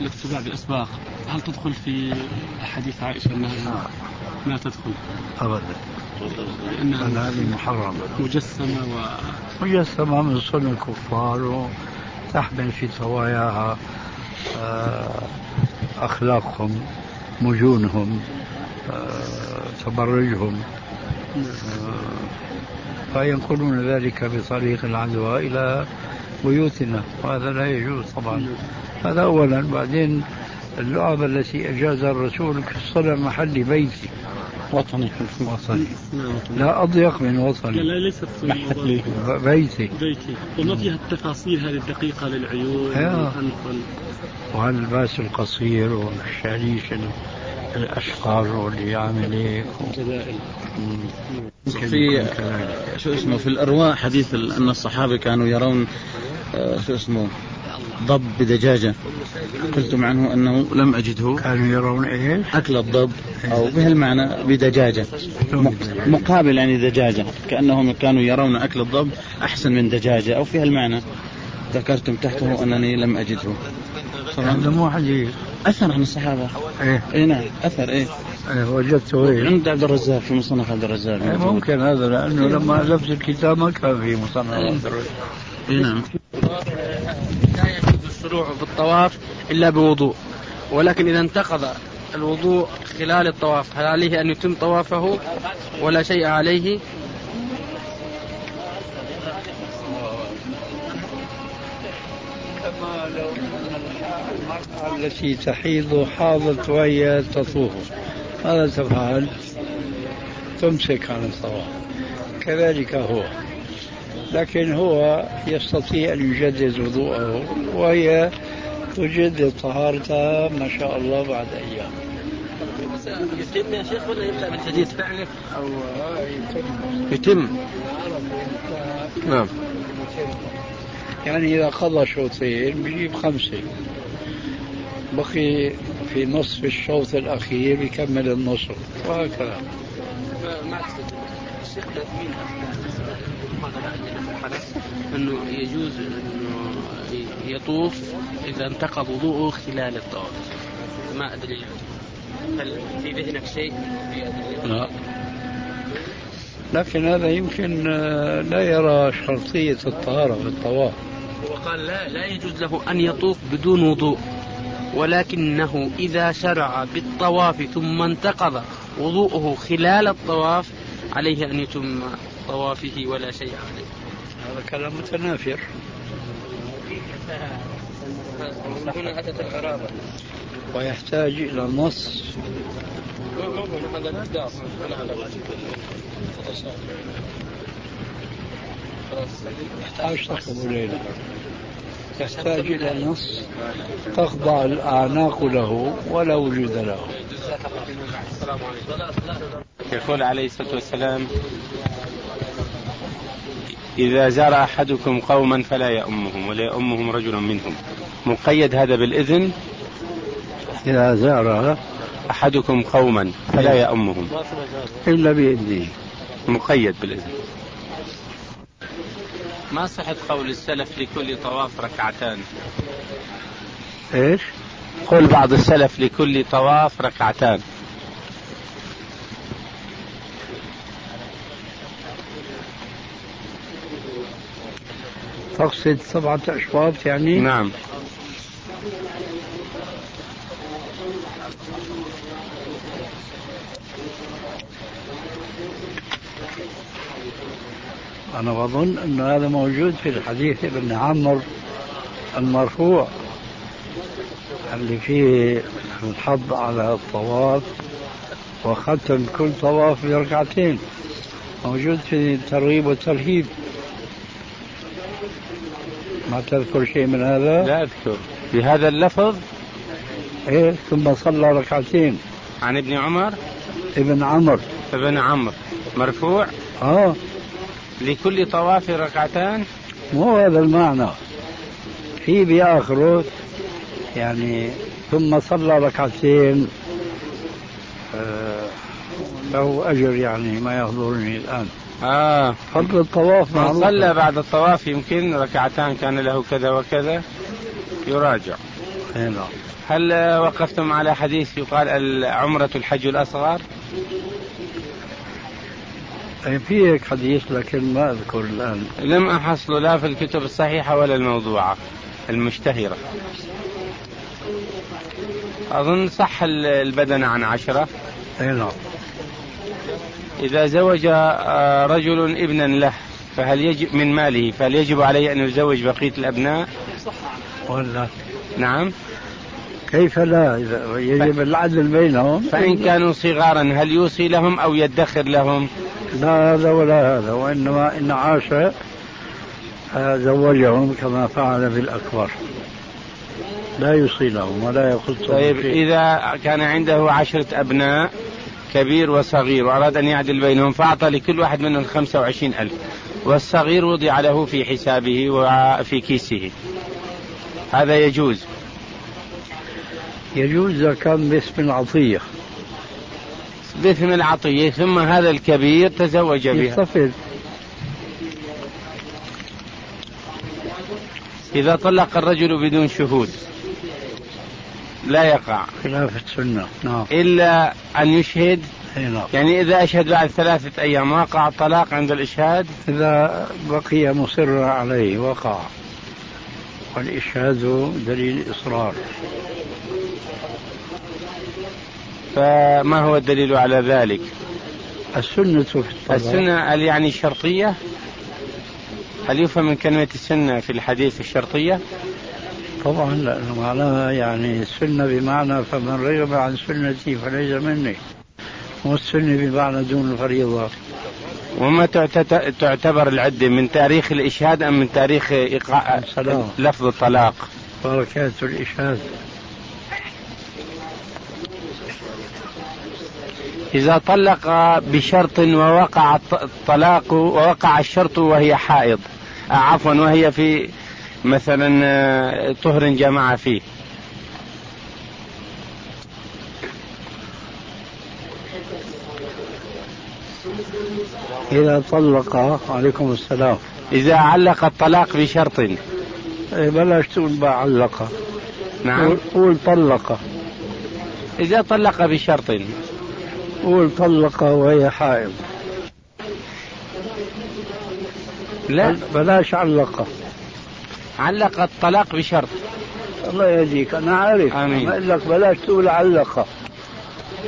S12: التي تباع بالأسواق هل تدخل في حديث عائشة أنها ما تدخل؟
S3: أبدا.
S12: لأنها
S3: هذه محرمة.
S12: مجسمة و
S3: مجسمة من صنع الكفار وتحمل في طواياها آه، أخلاقهم مجونهم آه، تبرجهم آه، فينقلون ذلك بطريق العدوى إلى بيوتنا. وهذا لا يجوز طبعا. هذا أولا. بعدين اللعب التي أجازها الرسول كالصلاة محل بيتي.
S12: وطني.
S3: وطني. لا أضيق من وطني.
S12: لا ليست محلي
S3: بيتي.
S12: بيتي. وما فيها التفاصيل هذه الدقيقة للعيون؟
S3: واللباس القصير والشاليش الأشقر واللي يعمل هيك.
S11: في شو اسمه في الأرواح حديث أن الصحابة كانوا يرون آه، شو اسمه ضب بدجاجة. قلتم عنه أنه لم أجده.
S3: كانوا يرون إيش؟
S11: أكل الضب أو بهالمعنى بدجاجة. مق- مقابل يعني دجاجة. كأنهم كانوا يرون أكل الضب أحسن من دجاجة أو في هالمعنى. ذكرتم تحته أنني لم أجده.
S3: هذا مو حديث
S11: أثر عن الصحابة.
S3: إيه.
S11: إيه نعم. أثر إيه.
S3: إيه، وجدته إيه
S11: عند عبد الرزاق في مصنف عبد الرزاق.
S3: إيه، ممكن هذا لأنه لما ألفت الكتاب ما كان في مصنع عبد الرزاق.
S11: إيه نعم.
S13: الشروع في الطواف إلا بوضوء. ولكن إذا انتقض الوضوء خلال الطواف هل عليه أن يتم طوافه؟ ولا شيء عليه؟
S3: كما لو التي تحيض حاضت وهي تطوف ماذا تفعل؟ تمسك عن الطواف. كذلك هو. لكن هو يستطيع أن يجدد وضوءه وهي تجدد طهارتها ما شاء الله بعد أيام.
S13: يتم يا شيخ ولا يبدأ من جديد فعله؟
S3: أو
S13: يتم. نعم.
S3: يعني إذا قضى شوطين بيجيب خمسة. بقي في نصف الشوط الأخير بيكمل النصف وهكذا.
S13: ما الشيخ حدث إنه يجوز إنه يطوف إذا انتقض وضوءه خلال الطواف ما أدري هل في ذهنك شيء؟
S3: لا لكن هذا يمكن آه، لا يرى شرطية الطهارة في الطواف
S13: وقال لا لا يجوز له أن يطوف بدون وضوء ولكنه إذا شرع بالطواف ثم انتقض وضوءه خلال الطواف عليه أن يتم طوافه ولا شيء عليه.
S3: هذا كلام متنافر
S13: هنا اتت الغرابه.
S3: ويحتاج إلى نص. يحتاج تخطب ليلة يحتاج إلى نص تخضع الأعناق له ولا وجود له
S5: يقول عليه الصلاة والسلام إذا زار أحدكم قوما فلا يأمهم ولا يأمهم رجل منهم. مقيد هذا بالإذن؟
S3: إذا زار
S5: أحدكم قوما فلا يأمهم.
S3: إلا بإذنه.
S5: مقيد بالإذن. ما صحة قول السلف لكل طواف ركعتان؟
S3: إيش؟
S5: قول بعض السلف لكل طواف ركعتان.
S3: تقصد سبعة أشواط يعني؟
S5: نعم
S3: أنا بظن أن هذا موجود في الحديث ابن عمرو المرفوع اللي فيه الحض على الطواف وختم كل طواف بركعتين موجود في الترغيب والترهيب ما تذكر شيء من هذا؟
S5: لا أذكر. بهذا اللفظ؟
S3: إيه ثم صلى ركعتين.
S5: عن ابن عمر؟
S3: ابن عمرو
S5: ابن عمرو مرفوع؟
S3: آه.
S5: لكل طواف ركعتان؟
S3: مو هذا المعنى. في بآخره يعني ثم صلى ركعتين. آه له أجر يعني ما يحضرني الآن.
S5: آه.
S3: فضل الطواف
S5: من صلى بعد الطواف يمكن ركعتان كان له كذا وكذا يراجع.
S3: نعم
S5: هل وقفتم على حديث يقال عمرة الحج الأصغر؟
S3: في هيك حديث لكن ما أذكر الآن.
S5: لم أحصل لا في الكتب الصحيحة ولا الموضوعة المشتهرة. أظن صح البدن عن عشرة.
S3: أي نعم
S5: إذا زوج آه، رجل ابنا له فهل يجب من ماله فهل يجب عليه أن يزوج بقية الأبناء؟
S3: ولا
S5: نعم.
S3: كيف لا؟ إذا يجب العدل بينهم.
S5: فإن كانوا صغارا هل يوصي لهم أو يدخر لهم؟
S3: لا هذا ولا هذا وإنما إن عاش آه، زوجهم كما فعل بالأكبر. لا يوصي لهم ولا يخصهم
S5: طيب. إذا كان عنده عشرة أبناء كبير وصغير. وأراد أن يعدل بينهم فأعطى لكل واحد منهم خمسة وعشرين ألف. والصغير وضع له في حسابه وفي كيسه. هذا يجوز.
S3: يجوز إذا كان باسم العطية.
S5: باسم العطية ثم هذا الكبير تزوج بها.
S3: يستفيد.
S5: إذا طلق الرجل بدون شهود. لا يقع.
S3: خلاف السنة. نعم.
S5: إلا أن يشهد.
S3: نعم.
S5: يعني إذا أشهد بعد ثلاثة أيام وقع الطلاق عند الإشهاد؟
S3: إذا بقي مصرا عليه وقع. والإشهاد دليل إصرار.
S5: فما هو الدليل على ذلك؟
S3: السنة في الطلاق.
S5: السنة هل يعني الشرطية هل يفهم من كلمة السنة في الحديث الشرطية؟
S3: طبعا لأنه معناها يعني السنة بمعنى فمن رغب عن سنتي فليس مني. والسنة بمعنى دون الفريضة.
S5: وما تعتت- تعتبر العدة من تاريخ الإشهاد أم من تاريخ إيقاع. لفظ الطلاق؟
S3: بركات الإشهاد.
S5: إذا طلق بشرط ووقع الط- الطلاق ووقع الشرط وهي حائض. آه، عفوا وهي في مثلا آه، طهر جمع فيه.
S3: إذا طلق عليكم السلام.
S5: إذا علق الطلاق بشرط.
S3: إيه بلاش تقول بعلقة
S5: نعم.
S3: قول- طلقة
S5: إذا طلق بشرط.
S3: قول طلقة وهي حائض.
S5: لا.
S3: بلاش علقة
S5: علق الطلاق بشرط.
S3: الله يهديك أنا عارف.
S5: آمين.
S3: ما أقول لك بلاش تقول علقة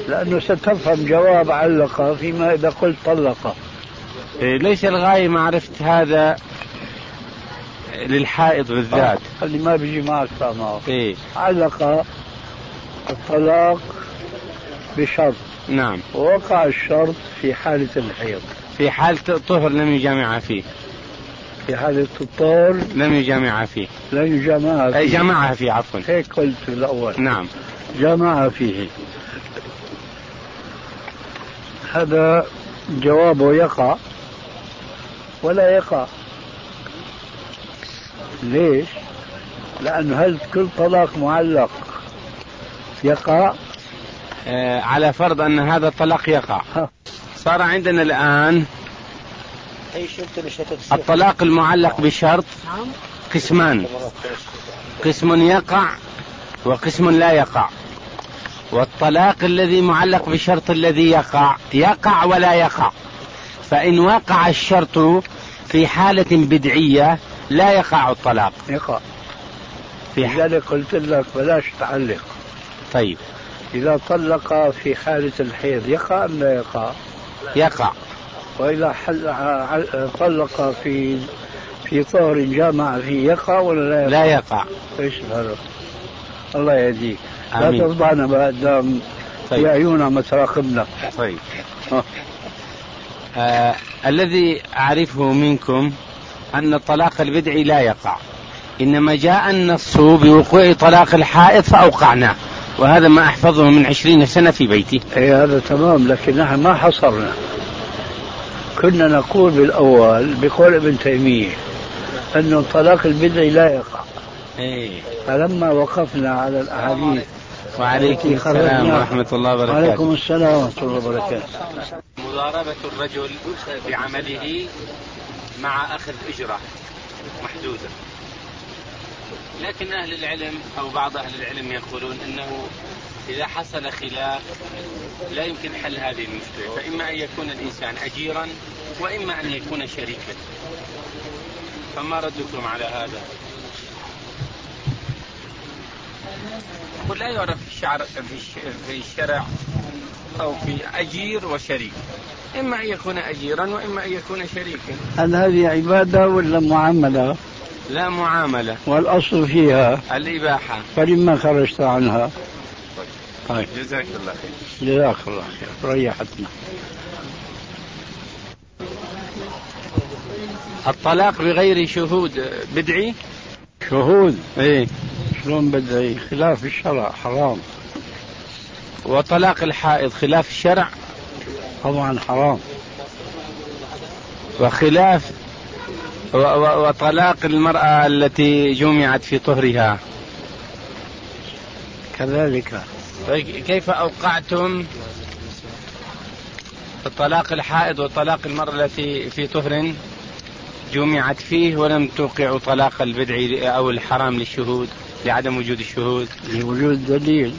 S3: لأنه ستفهم جواب علقة فيما إذا قلت طلقة
S5: إيه، ليس الغاية معرفة هذا للحائض بالذات.
S3: اللي ما بيجي معك معه
S5: إيه.
S3: علق الطلاق بشرط.
S5: نعم.
S3: ووقع الشرط في حالة الحيض.
S5: في حالة طهر لم يجامع فيه.
S3: في حالة الطهر
S5: لم يجامع فيه.
S3: لا يجامع
S5: أي
S3: فيه.
S5: جمعها فيه عفوا.
S3: هيك قلت في الأول.
S5: نعم.
S3: جامع فيه. هذا جوابه يقع. ولا يقع. ليش؟ لأنه هل كل طلاق معلق يقع؟
S5: آه على فرض أن هذا الطلاق يقع. صار عندنا الآن الطلاق المعلق بشرط قسمان. قسم يقع وقسم لا يقع. والطلاق الذي معلق بشرط الذي يقع يقع ولا يقع. فإن وقع الشرط في حالة بدعية لا يقع الطلاق.
S3: يقع.
S5: في.
S3: لذلك قلت لك بلاش تعلق.
S5: طيب.
S3: إذا طلق في حالة الحيض يقع أم لا يقع؟
S5: يقع.
S3: وإذا حل... طلق في في طهر جامع فيه يقع ولا لا يقع؟
S5: لا يقع
S3: إيش هذا؟ الله يهديك لا
S5: آمين.
S3: تفضحنا قدام
S5: طيب.
S3: في عيوننا متراقبنا
S5: طيب آه الذي أعرفه منكم أن الطلاق البدعي لا يقع إنما جاء النص بوقوع طلاق الحائض فأوقعناه وهذا ما أحفظه من عشرين سنة في بيتي
S3: اي هذا تمام لكن نحن ما حصرنا كنا نقول بالأول بقول ابن تيمية انه الطلاق البدعي لا يقع.
S5: إيه.
S3: فلما وقفنا على الأحاديث
S5: وعليكم السلام ورحمة الله وبركاته.
S3: وعليكم السلام ورحمة الله وبركاته.
S5: مضاربة الرجل بعمله مع أخذ أجرة محدودة. لكن أهل العلم أو بعض أهل العلم يقولون أنه إذا حصل خلاف لا يمكن حل هذه المشكلة. فإما أن يكون الإنسان أجيرا وإما أن يكون شريكا. فما ردكم على هذا؟ ولا يعرف في الشعر في الش- في الشرع أو في أجير وشريك. إما أن يكون أجيرا وإما أن يكون شريكا.
S3: هل هذه عبادة ولا معاملة؟
S5: لا معاملة.
S3: والأصل فيها
S5: الإباحة.
S3: فلما خرجت عنها؟ طيب.
S5: جزاك الله خير.
S3: جزاك الله خير. ريحتنا
S5: الطلاق بغير شهود بدعي؟
S3: شهود
S5: إيه.
S3: شلون بدعي؟ خلاف الشرع حرام.
S5: وطلاق الحائض خلاف الشرع؟
S3: طبعا حرام.
S5: وخلاف وطلاق المرأة التي جمعت في طهرها؟
S3: كذلك
S5: كيف أوقعتم طلاق الحائض وطلاق المرأة التي في طهر جمعت فيه ولم توقعوا طلاق البدع أو الحرام للشهود لعدم وجود الشهود؟
S3: لوجود دليل.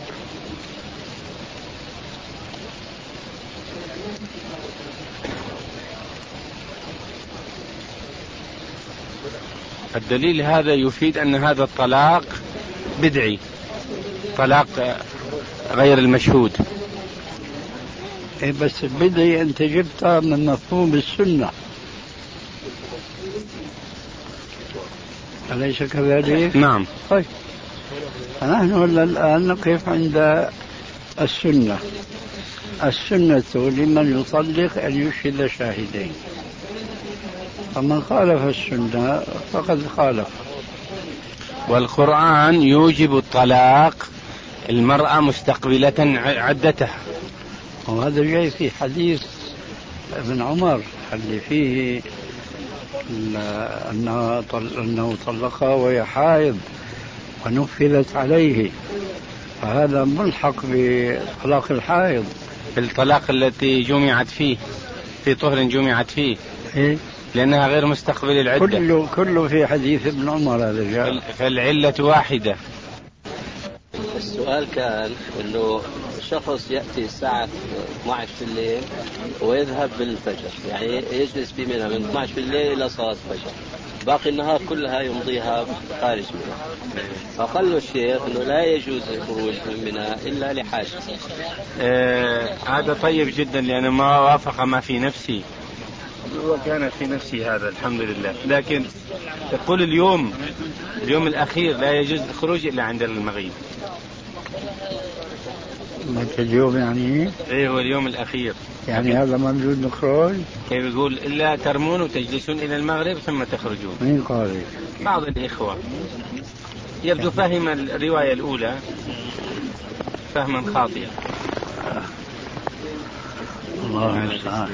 S5: الدليل هذا يفيد أن هذا الطلاق بدعي. طلاق غير المشهود.
S3: إيه بس البدعي انت جبتها من مفهوم السنة. أليس كذلك؟
S5: نعم.
S3: طيب. فنحن الآن نقف عند السنة. السنة لمن يطلق أن يشهد شاهدين. فمن خالف السنة فقد خالف.
S5: والقرآن يوجب الطلاق المرأة مستقبلة عدتها.
S3: وهذا جاي في حديث ابن عمر اللي فيه أنها طل- أنه طلقها وهي حائض ونفذت عليه. فهذا ملحق بطلاق الحائض.
S5: الطلاق التي جمعت فيه في طهر جمعت فيه.
S3: إيه؟
S5: لأنها غير مستقبل العدة.
S3: كله كله في حديث ابن عمر هذا جاء.
S5: فالعلة واحدة.
S14: السؤال كان إنه شخص يأتي الساعة 12 في الليل ويذهب بالفجر يعني يجلس بمنى من 12 في الليل إلى صلاة الفجر. باقي النهار كلها يمضيها خارج منى. فقال له الشيخ إنه لا يجوز الخروج من منى إلا لحاجه
S5: آه هذا طيب جدا لأنه ما وافق ما في نفسي. وكان في نفسي هذا الحمد لله. لكن تقول اليوم اليوم الأخير لا يجوز الخروج إلا عند المغيب.
S3: ما اليوم يعني
S5: إيه؟ هو اليوم الأخير.
S3: يعني هذا ممنوع نخرج؟
S5: كيف يقول؟ إلا ترمون وتجلسون إلى المغرب ثم تخرجون.
S3: مين قال
S5: بعض الإخوة. يبدو فهم الرواية الأولى فهما خاطئا
S3: الله المستعان